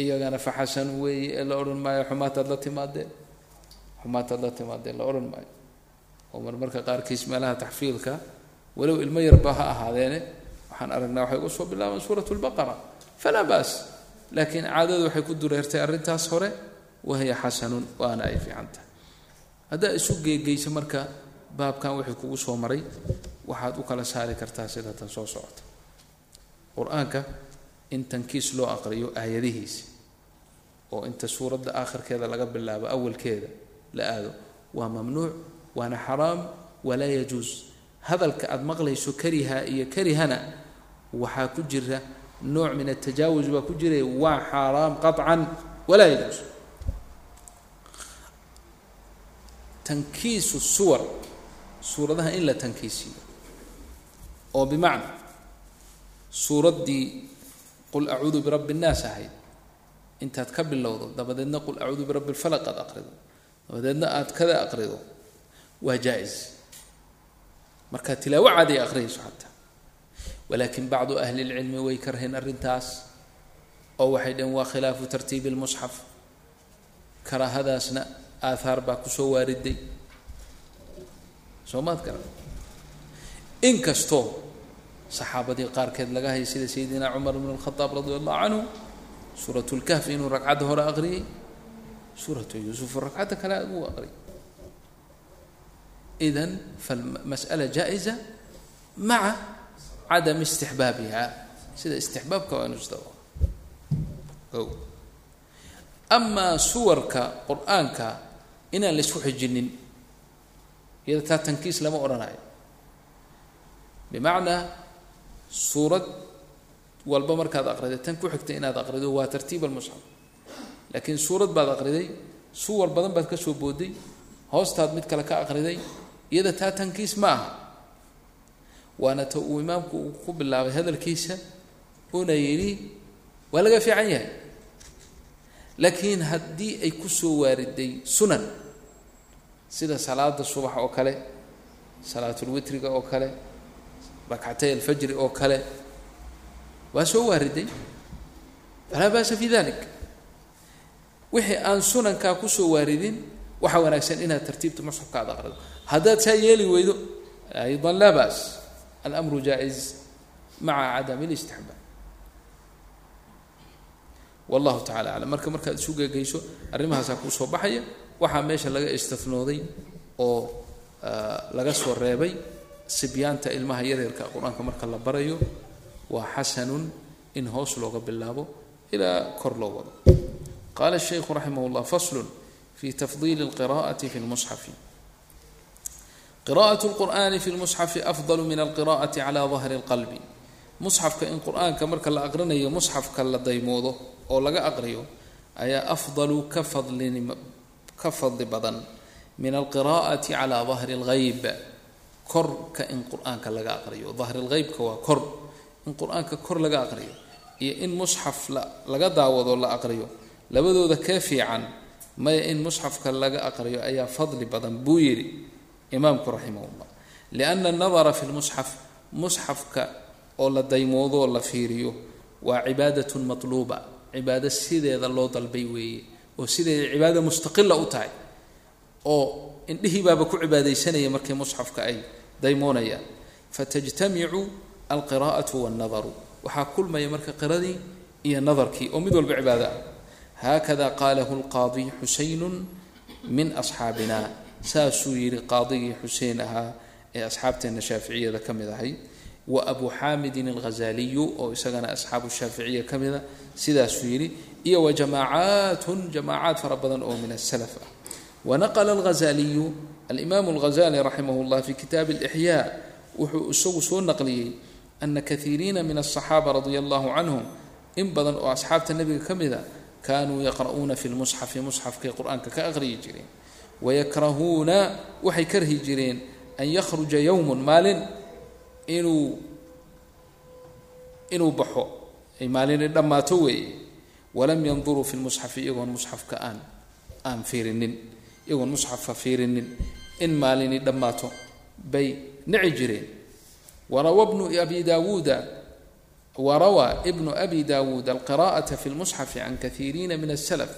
iyagana fa xasan weeye ee la odhan maayo xumaataad la timaadeen? Xumaataad la timaadeen? La odhan maayo. Oo marmarka qaarkiis meelaha taxfiilka walow ilmo yarba ha ahaadeene waxaan aragnaa waxay uga soo bilaabaan suurat lbaqara falaa baas laakiin caadadu waxay ku dureertay arrintaas hore wahiya xasanun waana ay fiican tahay haddaa isu geegeysa marka baabkan wixii kugu soo maray waxaad u kala saari kartaa sida tan soo socota. Qur'aanka in tankiis loo aqriyo aayadihiisa oo inta suuradda aakhirkeeda laga bilaabo awalkeeda la aado waa mamnuuc waana xaraam walaa yajuus hadalka aada maqlayso kariha iyo karihana waxaa ku jira nooc min atajaawuz baa ku jiray waa xaaraam qaطcan walaa yajuus tankiisu suwar suuradaha in la tankiisiyo oo bimacna suuraddii qul acuudu birabbi الnaas ahayd intaad ka bilowdo dabadeedna qul acuudu birabbi اlfalaq aad aqrido dabadeedna aad kada aqrido waa jaa-is markaa tilaawo caadi ay aqriyayso xataa walaakin bacdu ahli اlcilmi way karheen arrintaas oo waxay dhaheen waa khilaafu tartiibi اlmusxaf karaahadaasna aathaar baa ku soo waariday. Soo maad garan inkastoo saxaabadii qaarkeed laga hayay sida sayidina cumar bn اlkhadaab radi allahu canhu suurat lkahfi inuu ragcadda hore aqriyay suuratu yuusuf ragcadda kale uu aqriyay. Idan falmas'ala jaa-iza maca cadam istixbaabiha. Sida istixbaabka waa inu isdabo o amaa suwarka qur'aanka inaan la isku xijinin. Iyada taa tankiis lama odhanayo bimacnaa suurad walba markaad aqriday tan ku xigtay inaad aqrido waa tartiib almusxaf laakiin suurad baad aqriday suwar badan baad ka soo booday hoostaad mid kale ka aqriday iyada taa tankiis ma aha. Waana ta uu imaamku uu ku bilaabay hadalkiisa una yidhi waa laga fiican yahay laakiin haddii ay ku soo waariday sunan sida salaada subax oo kale salaatulwitriga oo kale rakcatay alfajri oo kale waa soo waariday? Falaa ba'sa fi dalik wixii aan sunankaa ku soo waaridin waxaa wanaagsan inaad tartiibta musxafka aad aqrido haddaad saa yeeli weydo aydan laa ba's almru jaa-is maca cadami listixbaab wallahu tacala aclam marka markaad isu geegeyso arrimahaasaa kuu soo baxaya waxaa meesha laga istinooday oo laga soo reebay sibyaanta ilmaha yaryarka qur-aanka marka la barayo waa xasanun in hoos looga bilaabo ilaa kor loo wado qaala الshaykhu raximah اllah faslu fi tafdiili اlqira'ati fi اlmusxafi qira'aة اlqur'ani fi اlmusxafi afdal min alqira'ati cala dahri اlqalbi musxafka in qur-aanka marka la aqrinayo musxafka la daymoodo oo laga aqriyo ayaa afdalu ka fadlin ka fadli badan min alqira'ati cala dahri اlgayb korka in qur'aanka laga aqriyo. Dahri lgeybka waa kor. In qur'aanka kor laga aqriyo iyo in musxaf laga daawado la aqriyo labadooda kee fiican maya in musxafka laga aqriyo ayaa fadli badan buu yidhi imaamku raximah llah lianna anadara fi lmusxaf musxafka oo la daymoodo la fiiriyo waa cibaadatun matluuba cibaado sideeda loo dalbay weeye oo sideeda cibaada mustaqila u tahay oo indhihii baaba ku cibaadaysanaya markii musxafka ay daymoonayaan fatajtamicu alqira'atu wannadaru waxaa kulmaya marka qiradii iyo nadarkii oo mid walba cibaado ah. Haakada qaalahu lqaadi xuseynun min asxaabina saasuu yidhi qaadigii xuseen ahaa ee asxaabteenna shaaficiyada ka mid ahay wa abu xaamidin alghazaliyu oo isagana asxaabu shaaficiya ka mida sidaasuu yidhi iyo wa jamaacaatun jamaacaad fara badan oo min asalaf ah. Wanaqla alghazaliyu alimaamu alghazali raximah llah fi kitaabi alixyaa wuxuu isagu soo naqliyey ana kaiiriina min aلصaxaaba radia allahu canhum in badan oo asxaabta nebiga ka mida kaanuu yaqra'uuna fi lmusxafi musxafkay qur'aanka ka aqriyi jireen. Wayakrahuuna waxay karhi jireen an yakhruja yowmun maalin inuu inuu baxo. Ay maalin dhammaato weeye. Walam yanduruu fi lmusxafi iyagoon musxafka aan aan fiirinin. Iyagoon musxafka fiirinin in maalini dhammaato bay nici jireen. Warawa bnu abi daawuuda warawaa ibnu abi daawuud alqira'ata fi lmusxafi can kaiiriina min asalaf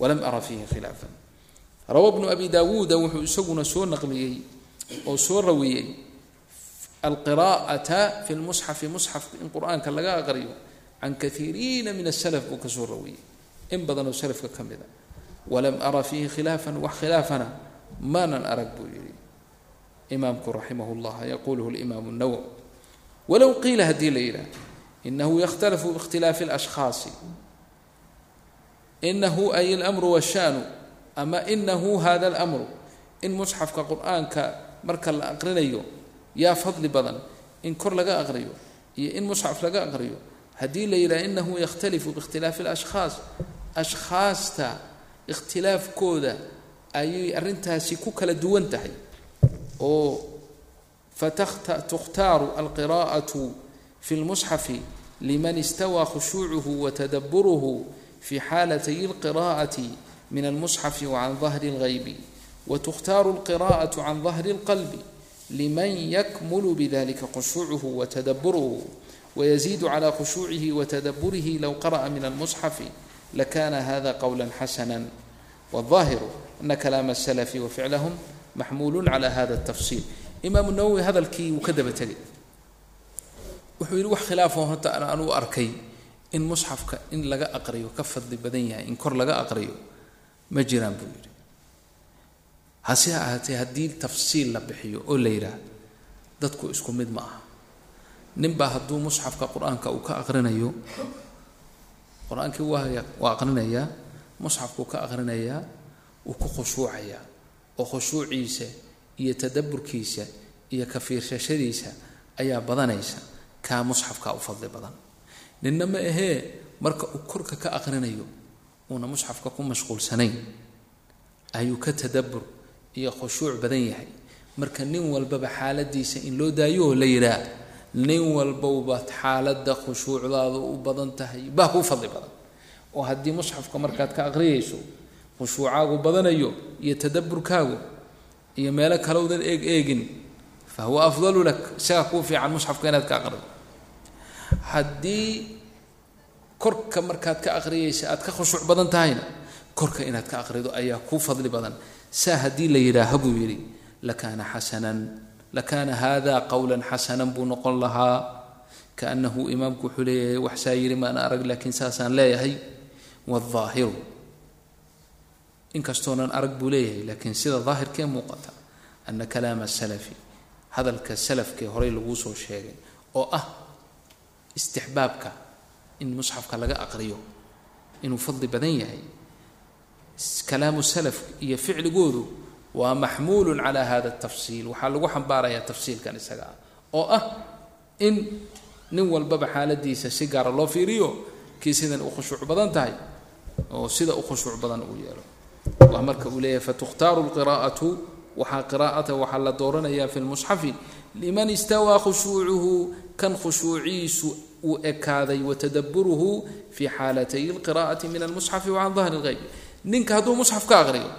walam ara fiihi khilaafan. Rawa bnu abi daawuuda wuxuu isaguna soo naqliyey oo soo rawiyey alqira'ata fi lmusxafi musxafka in qur'aanka laga aqriyo can kaiiriina min asalaf buu ka soo raweeyey in badanoo salafka ka mida walam ara fiihi khilaafan wax khilaafana maanan arag buu yihi imaamku raximah llah yaquluhu limaam nawow walow qiila haddii la yidhaah inahu yakhtalafu biikhtilaafi اlashkhaasi inahu ay almru washanu ama inahu hada اlmru in musxafka qur'aanka marka la aqrinayo yaa fadli badan in kor laga aqriyo iyo in musxaf laga aqriyo haddii la yidhaha inahu yakhtalifu biikhtilaafi اlashkhaas ashkhaasta ikhtilaafkooda ayay arrintaasi ku kala duwan tahay oo fatukhtaaru alqiraa'atu fi lmusxafi liman istawaa khushuucuhu watadaburuhu fi xaalatay اlqiraa'ati min almusxafi wacan dahri اlgaybi watukhtaaru alqiraa'atu can dahri اlqalbi liman yakmulu bidalika khushuucuhu watadaburuhu wayasiidu calaa khushuucihi watadaburihi low qara'a min almusxafi lakana hada qowla xasana waahiru ana kalaama asalafi wa ficlahum maxmuulu cala hada atafsiil imaamu nawowi hadalkii wuu ka daba tegay wuxuu yidhi wax khilaafoo horta aan anugu arkay in musxafka in laga aqriyo ka fadli badan yahay in kor laga aqriyo ma jiraan buu yidhi hase ahaatee haddii tafsiil la bixiyo oo la yidhaah dadku isku mid ma aha. Ninbaa hadduu musxafka qur'aanka uu ka aqrinayo qur'aankii waa aqrinayaa musxafkuu ka aqrinayaa wuu ku khushuucayaa. Oo khushuuciisa iyo tadaburkiisa iyo ka fiirsashadiisa ayaa badanaysa kaa musxafkaa u fadli badan. Ninna ma ahee marka uu korka ka aqrinayo uuna musxafka ku mashquulsanayn ayuu ka tadabur iyo khushuuc badan yahay. Marka nin walbaba xaaladiisa in loo daayo oo la yidhaah nin walbowba xaaladda khushuucdaadu u badan tahay baa kuu fadli badan. Oo haddii musxafka markaad ka aqriyayso khushuucaagu badanayo iyo tadaburkaagu iyo meelo kalowdan eeg eegin fa afdalu lak isagaa kuu fiican musxafka inaad ka aqrido haddii korka markaad ka aqriyaysa aad ka khushuuc badan tahayna korka inaad ka aqrido ayaa kuu fadli badan saa haddii la yidhaaha buu yidhi lakaana xasanan lakaana hada qowla xasanan buu noqon lahaa. Kaanahu imaamku wuxuu leeyahay waxsaa yidhi maan arag laakiin saasaan leeyahay. Waaahiru inkastoonan arag buu leeyahay laakiin sida daahirkee muuqata ana kalaama salafi hadalka salafkee horey laguu soo sheegay oo ah istixbaabka in musxafka laga aqriyo inuu fadli badan yahay kalaamu salaf iyo ficligoodu waa maxmuulu cala hada tafsiil. Waxaa lagu xambaarayaa tafsiilkan isaga ah oo ah in nin walbaba xaaladiisa si gaara loo fiiriyo kii sidan u khushuuc badan tahay oo sida u khushuuc badan uu yeelo. Waa marka uu leeyahay fatukhtaaru lqiraa'atu waxaa qiraa'ata waxaa la dooranayaa fi lmusxafi liman istawaa khushuucuhu kan khushuuciisu uu ekaaday watadaburuhu fi xaalatay lqiraa'ati min almusxafi wacan dahri lgayb ninka hadduu musxaf ka aqriyo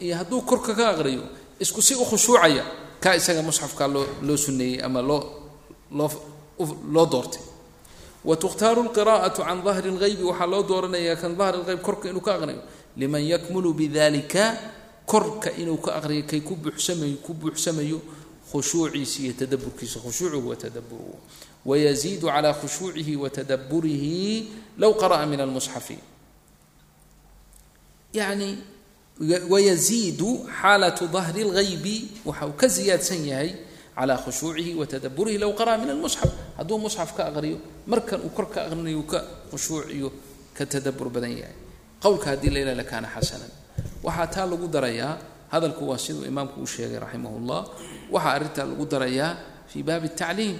iyo hadduu korka ka aqriyo isku si u khushuucaya kaa isaga musxafkaa loo loo suneeyey ama loo loo loo doortay. Wa tukhtaaru lqiraa'atu can dahri lgaybi waxaa loo dooranayaa kan dahri lgayb korka inuu ka aqriyo. Liman yakmulu bidalika korka inuu ka aqriyo kay ku buuxsamayo ku buuxsamayo khushuuciisa iyo tadaburkiisa khushuucuhu wa tadaburuhu wayaziidu calaa khushuucihi wa low qara'a min almusxafi yani wayaziidu xaalatu dahri اlgaybi waxa uu ka ziyaadsan yahay calaa khushuucihi wa tadaburihi low qara'a min almusxaf hadduu musxaf ka aqriyo markan uu kor ka aqrinayo uu ka khushuuc iyo ka tadabur badan yahay qowlka haddii la ilaha lakaana xasanan waxaa taa lagu darayaa hadalku waa siduu imaamku u sheegay raximah اllah waxaa arrintaa lagu darayaa fii baabi الtacliim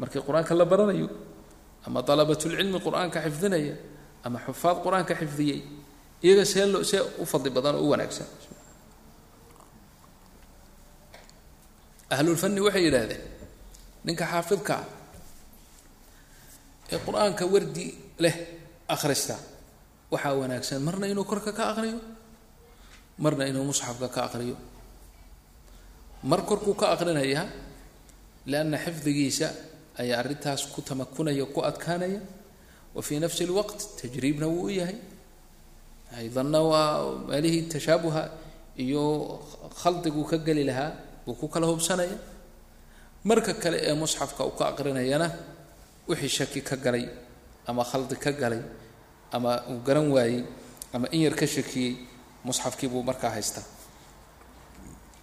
markii qur-aanka la baranayo ama dalabat اlcilmi qur-aanka xifdinaya ama xufaad qur-aanka xifdiyey iyaga see see u fadli badan oo u wanaagsan. Ahlulfanni waxay yidhaahdeen ninka xaafidka ah ee qur'aanka wardi leh akhrista waxaa wanaagsan. Marna inuu korka ka aqriyo marna inuu musxafka ka aqriyo mar korkuu ka aqrinaya lianna xifdigiisa ayaa arrintaas ku tamakunaya ku adkaanaya. Wa fii nafsi اlwaqt tajriibna wuu u yahay aydanna waa meelihii tashaabuha iyo khaldiguu ka geli lahaa buu ku kala hubsanaya marka kale ee musxafka uu ka aqrinayana wixii shaki ka galay ama khaldi ka galay ama uu garan waayey ama in yar ka shakiyey musxafkii buu markaa haystaa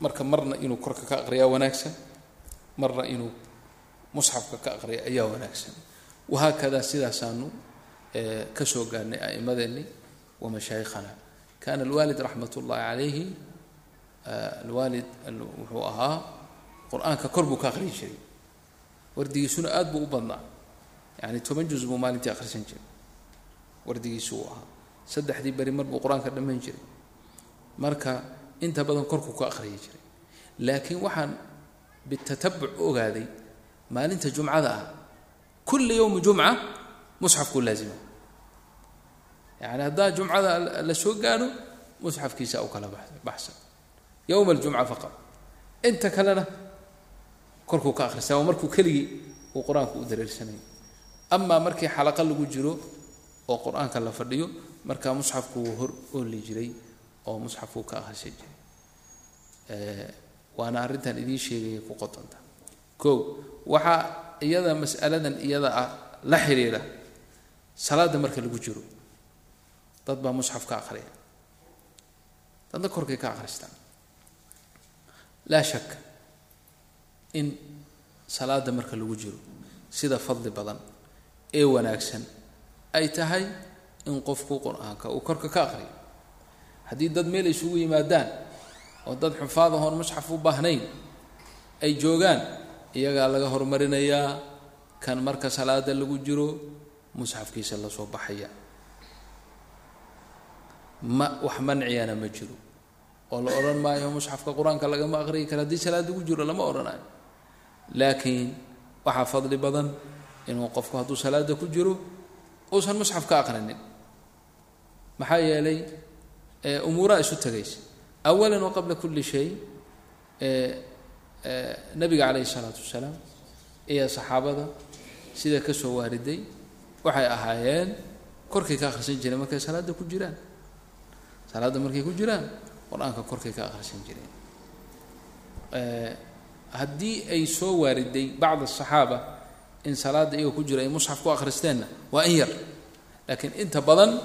marka marna inuu korka ka aqriyaa wanaagsan marna inuu musxafka ka aqriya ayaa wanaagsan wahaakadaa sidaasaanu ka soo gaarnay a'imadeenni mashaayikhana kana alwaalid raxmat ullahi calayhi alwaalid wuxuu ahaa qur'aanka kor buu ka aqriyi jiray wardigiisuna aad buu u badnaa yani toban juz buu maalintii akhrisan jiray wardigiisu uu ahaa saddexdii beri mar buu qur'aanka dhammayn jiray marka inta badan korkuu ka akhriyi jiray laakiin waxaan bitatabuc ogaaday maalinta jumcada ah kulli yowmi jumca musxafkuu laazima yani haddaa jumcada la soo gaadho musxafkiisa u kala baxsan yowma aljumca faqad inta kalena korkuu ka akhristaa waa markuu keligii uu qur'aanku u dareersanay amaa markii xalaqa lagu jiro oo qur'aanka la fadhiyo markaa musxafku wuu hor ooli jiray oo musxafkuu ka akhrisan jiray waana arrintan idiin sheegaya ku qodonta kow waxaa iyada mas'aladan iyada ah la xiriira salaadda marka lagu jiro dad baa musxaf ka akhriya. Dadna korkay ka akhristaan. Laa shaka in salaada marka lagu jiro sida fadli badan ee wanaagsan ay tahay in qofku qur'aanka uu korka ka aqriyo haddii dad meel isugu yimaadaan oo dad xufaad ahoon musxaf u baahnayn ay joogaan iyagaa laga horumarinayaa kan marka salaada lagu jiro musxafkiisa la soo baxaya ma wax manciyana ma jiro. oo la odhan maayo musxafka qur'aanka lagama aqriyi karo. Haddii salaad lagu jiro lama odhanayo laakiin waxaa fadli badan inuu qofku hadduu salaada ku jiro uusan musxaf ka aqrinin maxaa yeelay umuuraha isu tegaysa awalan wa qabla kulli shay nabiga calayhi isalaatu wasalaam iyo saxaabada sida ka soo waariday waxay ahaayeen korkay ka akhrisan jireen markay salaada ku jiraan salaadda markay ku jiraan qur'aanka korkay ka akhrisan jireen. Haddii ay soo waariday bacd asaxaaba in salaadda iyagoo ku jira ay musxaf ku akhristeenna waa in yar. Laakiin inta badan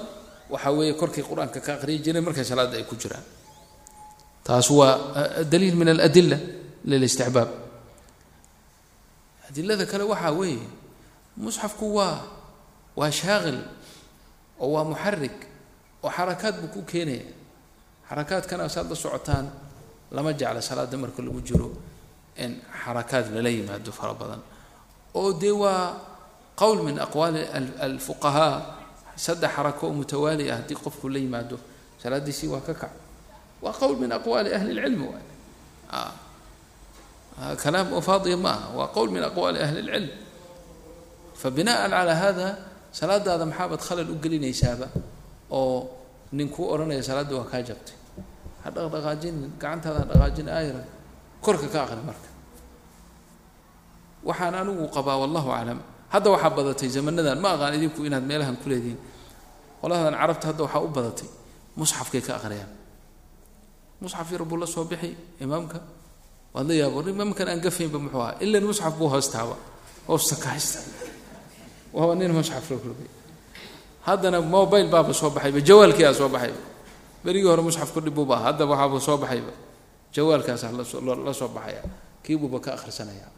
waxaa weeye korkay qur'aanka ka aqriyi jireen markay salaadda ay ku jiraan. Taas waa daliil min aladila lilistixbaab. Adilada kale waxaa weeye musxafku waa waa shaaqil oo waa muxarik oo xarakaad buu ku keenaya. Xarakaadkana saad la socotaan lama jecla salaada marka lagu jiro in xarakaad lala yimaado fara badan. Oo dee waa qowl min aqwaali alfuqahaa saddex xarako oo mutawaali ah haddii qofku la yimaado salaadiisii waa ka kac. Waa qowl min aqwaali ahli lcilmi waay. Kalaam oo faadiya ma aha. Waa qowl min aqwaali ahli lcilm fabinaan calaa hada salaadaada maxaabaad khalal u gelinaysaaba oo nin kuu odhanaya salaadda waa kaa jabtay. Ha dhaqdhaqaajinin gacantaada ha dhaqaajin aayra korka ka aqri marka. Waxaan anigu qabaa wallahu aclam. Hadda waxaa badatay zamanadan ma aqaan idinku inaad meelahan ku leedihiin. Qoladan carabta hadda waxaa u badatay. Musxafkay ka aqriyaan. Musxaf yar la soo bixi imaamka. Waad la yaabo imaamkan aan gafaynba muxuu ahaa. Ilan musxaf buu hoostaaba hoosta ka haysta waaba nin musxaf la kulmay haddana mobile baaba soo baxayba jawaalkii aa soo baxayba. Berigii hore musxafku dhibuba ah haddaba waxaaba soo baxayba. Jawaalkaasaa la soo baxaya kiibuuba ka akhrisanaya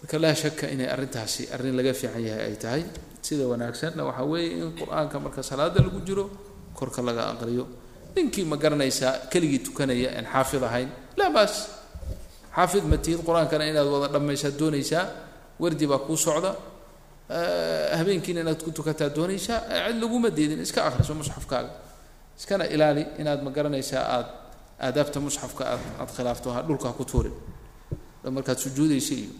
marka laa shaka inay arrintaasi arrin laga fiican yahay ay tahay. Sida wanaagsanna waxaa weeye in qur'aanka marka salaada lagu jiro korka laga aqriyo. Ninkii ma garanaysaa keligii tukanaya aan xaafid ahayn? Laa xaafid ma tihid qur'aankana inaad wada dhammaysaad doonaysaa? Wardi baa kuu socda habeenkiina inaad ku tukataa doonaysaa cid laguma diidin iska akhriso musxafkaaga. Iskana ilaali inaad ma garanaysaa aad aadaabta musxafka aad aad khilaafto ha dhulka ha ku tuurin. Markaad sujuudaysa iyo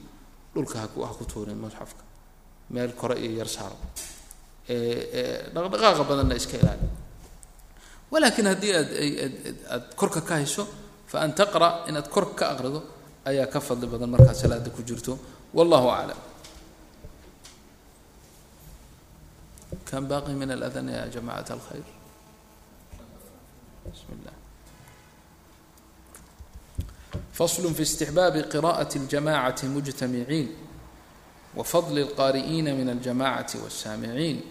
dhulka haku ha ku tuurin musxafka. Meel kore iyo yar saaro dhaqdhaqaaqa badanna iska ilaali. Walakin haddii aad aad korka ka hayso fa an taqra inaad korka ka aqrido ayaa ka fadli badan markaad salaada ku jirto. Wallahu aclam كم باقي من الأذان يا جماعة الخير بسم الله فصل في استحباب قراءة الجماعة مجتمعين وفضل القارئين من الجماعة والسامعين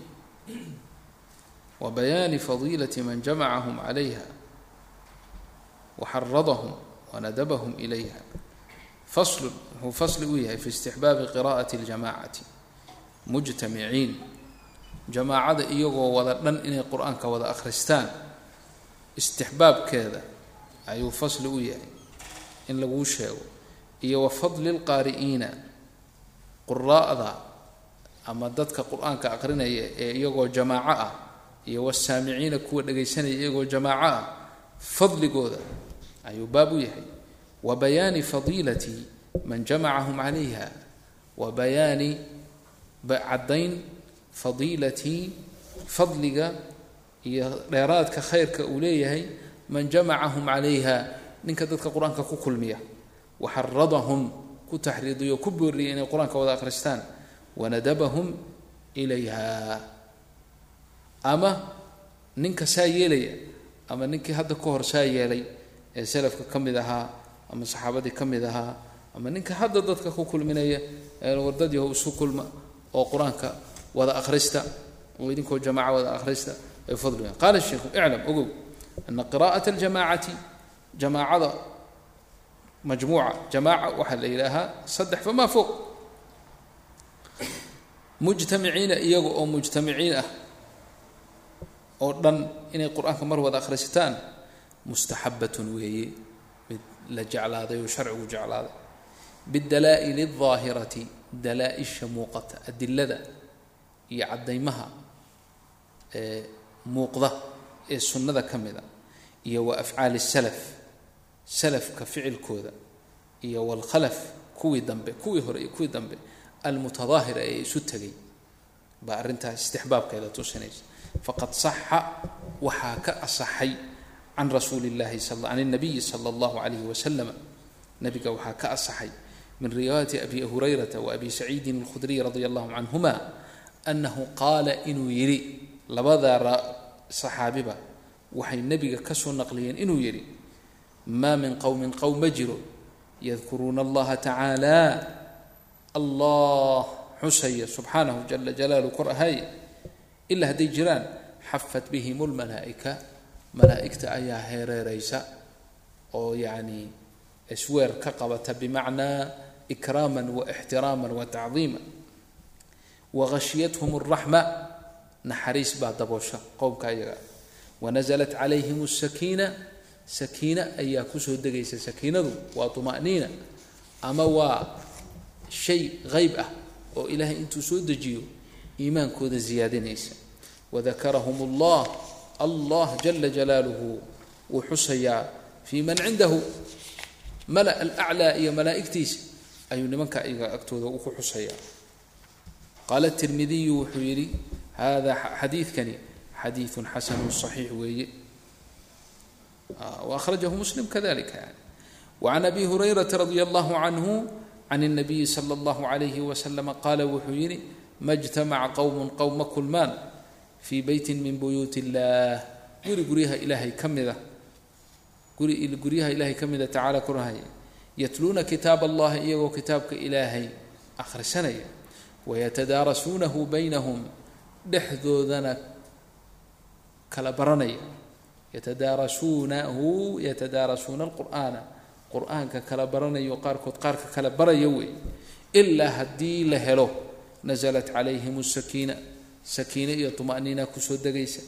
wa bayaani fadiilati man jamacahum calayha waxaradahum wanadabahum ilayha faslun wuxuu fasli u yahay fi istixbaabi qiraa'ati اljamacati mujtamiciin jamaacada iyagoo wada dhan inay qur'aanka wada akhristaan istixbaabkeeda ayuu fasli u yahay in laguu sheego. Iyo wa fadli lqaari'iina quraa'da ama dadka qur'aanka aqrinaya ee iyagoo jamaaco ah iyo wasaamiciina kuwa dhagaysanaya iyagoo jamaaco ah fadligooda ayuu baab u yahay. Wa bayaani fadiilati man jamacahum calayha wa bayaani caddayn fadiilati fadliga iyo dheeraadka khayrka uu leeyahay man jamacahum calayha ninka dadka qur'aanka ku kulmiya. Waxaradahum ku taxriidiyo ku booriyay inay qur'aanka wada akhristaan wanadabahum ilayha. Ama ninka saa yeelaya ama ninkii hadda ka hor saa yeelay ee salafka ka mid ahaa ama saxaabadii ka mid ahaa ama ninka hadda dadka ku kulminaya ee wardadii isu kulma oo qur'aanka wada akhrista oo idinkoo jamaca wada akhrista ay fadliga qaala sheikhu iclam ogow. Ana qiraa'ata aljamaacati jamaacada majmuuca jamaaca waxaa la yidhaahaa saddex famaa fog mujtamiciina iyaga oo mujtamiciin ah oo dhan inay qur'aanka mar wada akhrisataan mustaxabatun weeye mid la jeclaaday oo sharcigu jeclaaday. Bidalaa'ili aldaahirati dalaa-isha muuqata adilada iyo caddaymaha ee muuqda ee sunnada ka mida iyo wa afcaali salaf salafka ficilkooda iyo walkhalaf kuwii dambe kuwii hore iyo kuwii dambe almutadaahira ee isu tegay baa arrintaas istixbaabkeeda tusinaysa faqad saxa waxaa ka asaxay can rasuuli llahi can اnabiyi sala اllahu alayhi waslama nabiga waxaa ka asaxay min riwaayati abi hurayrata wa abi saciidin اlkhudriy radi allahu canhuma anahu qaala inuu yidhi labadaa saxaabiba waxay nebiga ka soo naqliyeen inuu yidhi maa min qowmin qowm ma jiro yadkuruuna allaha tacaala. Allah xusaya subxaanahu jala jalaalu kor ahaye ilaa hadday jiraan xafat bihim lmalaa'ika malaa'igta ayaa heereeraysa oo yacni isweer ka qabata bimacnaa ikraama waixtiraama watacdiima wahashiyathum اraxma naxariis baa daboosha qowmka ayaga wanaزlat calayhim الsakiina sakiina ayaa kusoo degaysa sakiinadu waa طuma'niina ama waa shay hayb ah oo ilaahay intuu soo dejiyo iimaankooda ziyaadinaysa wadakarahum اllah allah jala jalaaluhu wuu xusayaa fii man cindahu mala alaclaa iyo malaa'igtiisa ayuu nimanka iyaga agtooda uu ku xusayaa qaala tirmidiyu wuxuu yidhi hada xadiidkani xadiiثu xasanu صaxiix weeye waأkhrajahu muslim kadalika yani wacan abi hurayrata radi allahu canhu can الnabiyi slى اllahu عalayhi waslama qaala wuxuu yidhi ma اjtamaca qowm qowm ma kulmaan fii beyti min buyuut اllah guri guryaha ilaahay ka mida guri guryaha ilaahay ka mida tacaala korahaya yatluuna kitaab allahi iyagoo kitaabka ilaahay akhrisanaya wayatadaarasuunahu baynahum dhexdoodana kala baranaya yatadaarasuunahu yatadaarasuuna alqur'aana qur'aanka kala baranayo qaarkood qaarka kala baraya wey ilaa haddii la helo nasalat calayhim sakiina sakiine iyo tuma'niina ku soo degaysa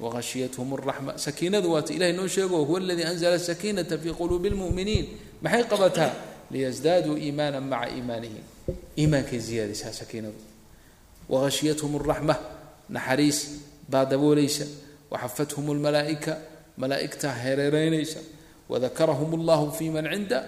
wahashiyathum raxma sakiinadu waata ilahay noo sheego huwa aladii anzla sakiinata fii quluubi lmu'miniin maxay qabataa liyasdaaduu iimaana maca iimaanihim iimaankay ziyaadaysaa sakiinadu wahashiyathum raxma naxariis baa daboolaysa. Waxafathum lmalaa'ika malaa'igtaa hereereynaysa wadakarahum allahu fi man cinda.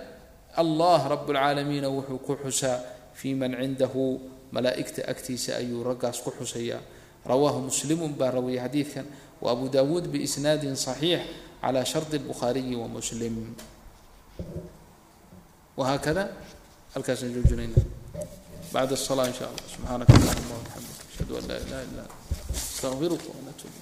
Allah rab lcaalamiina wuxuu ku xusaa fii man cindahu. Malaa'igta agtiisa ayuu raggaas ku xusayaa. Rawaahu muslimun baa rawiyay xadiidkan. Wa abu dawuud biisnaadin صaxiix cala shardi اlbukhaariyi wa muslim. Wahaakada halkaasaan joojinayna bعd الصلاة in shاء اllah subحaanaka اllahuma وبxamdik ashhadu an laa ilaha illa ant اstaqfirka ونatub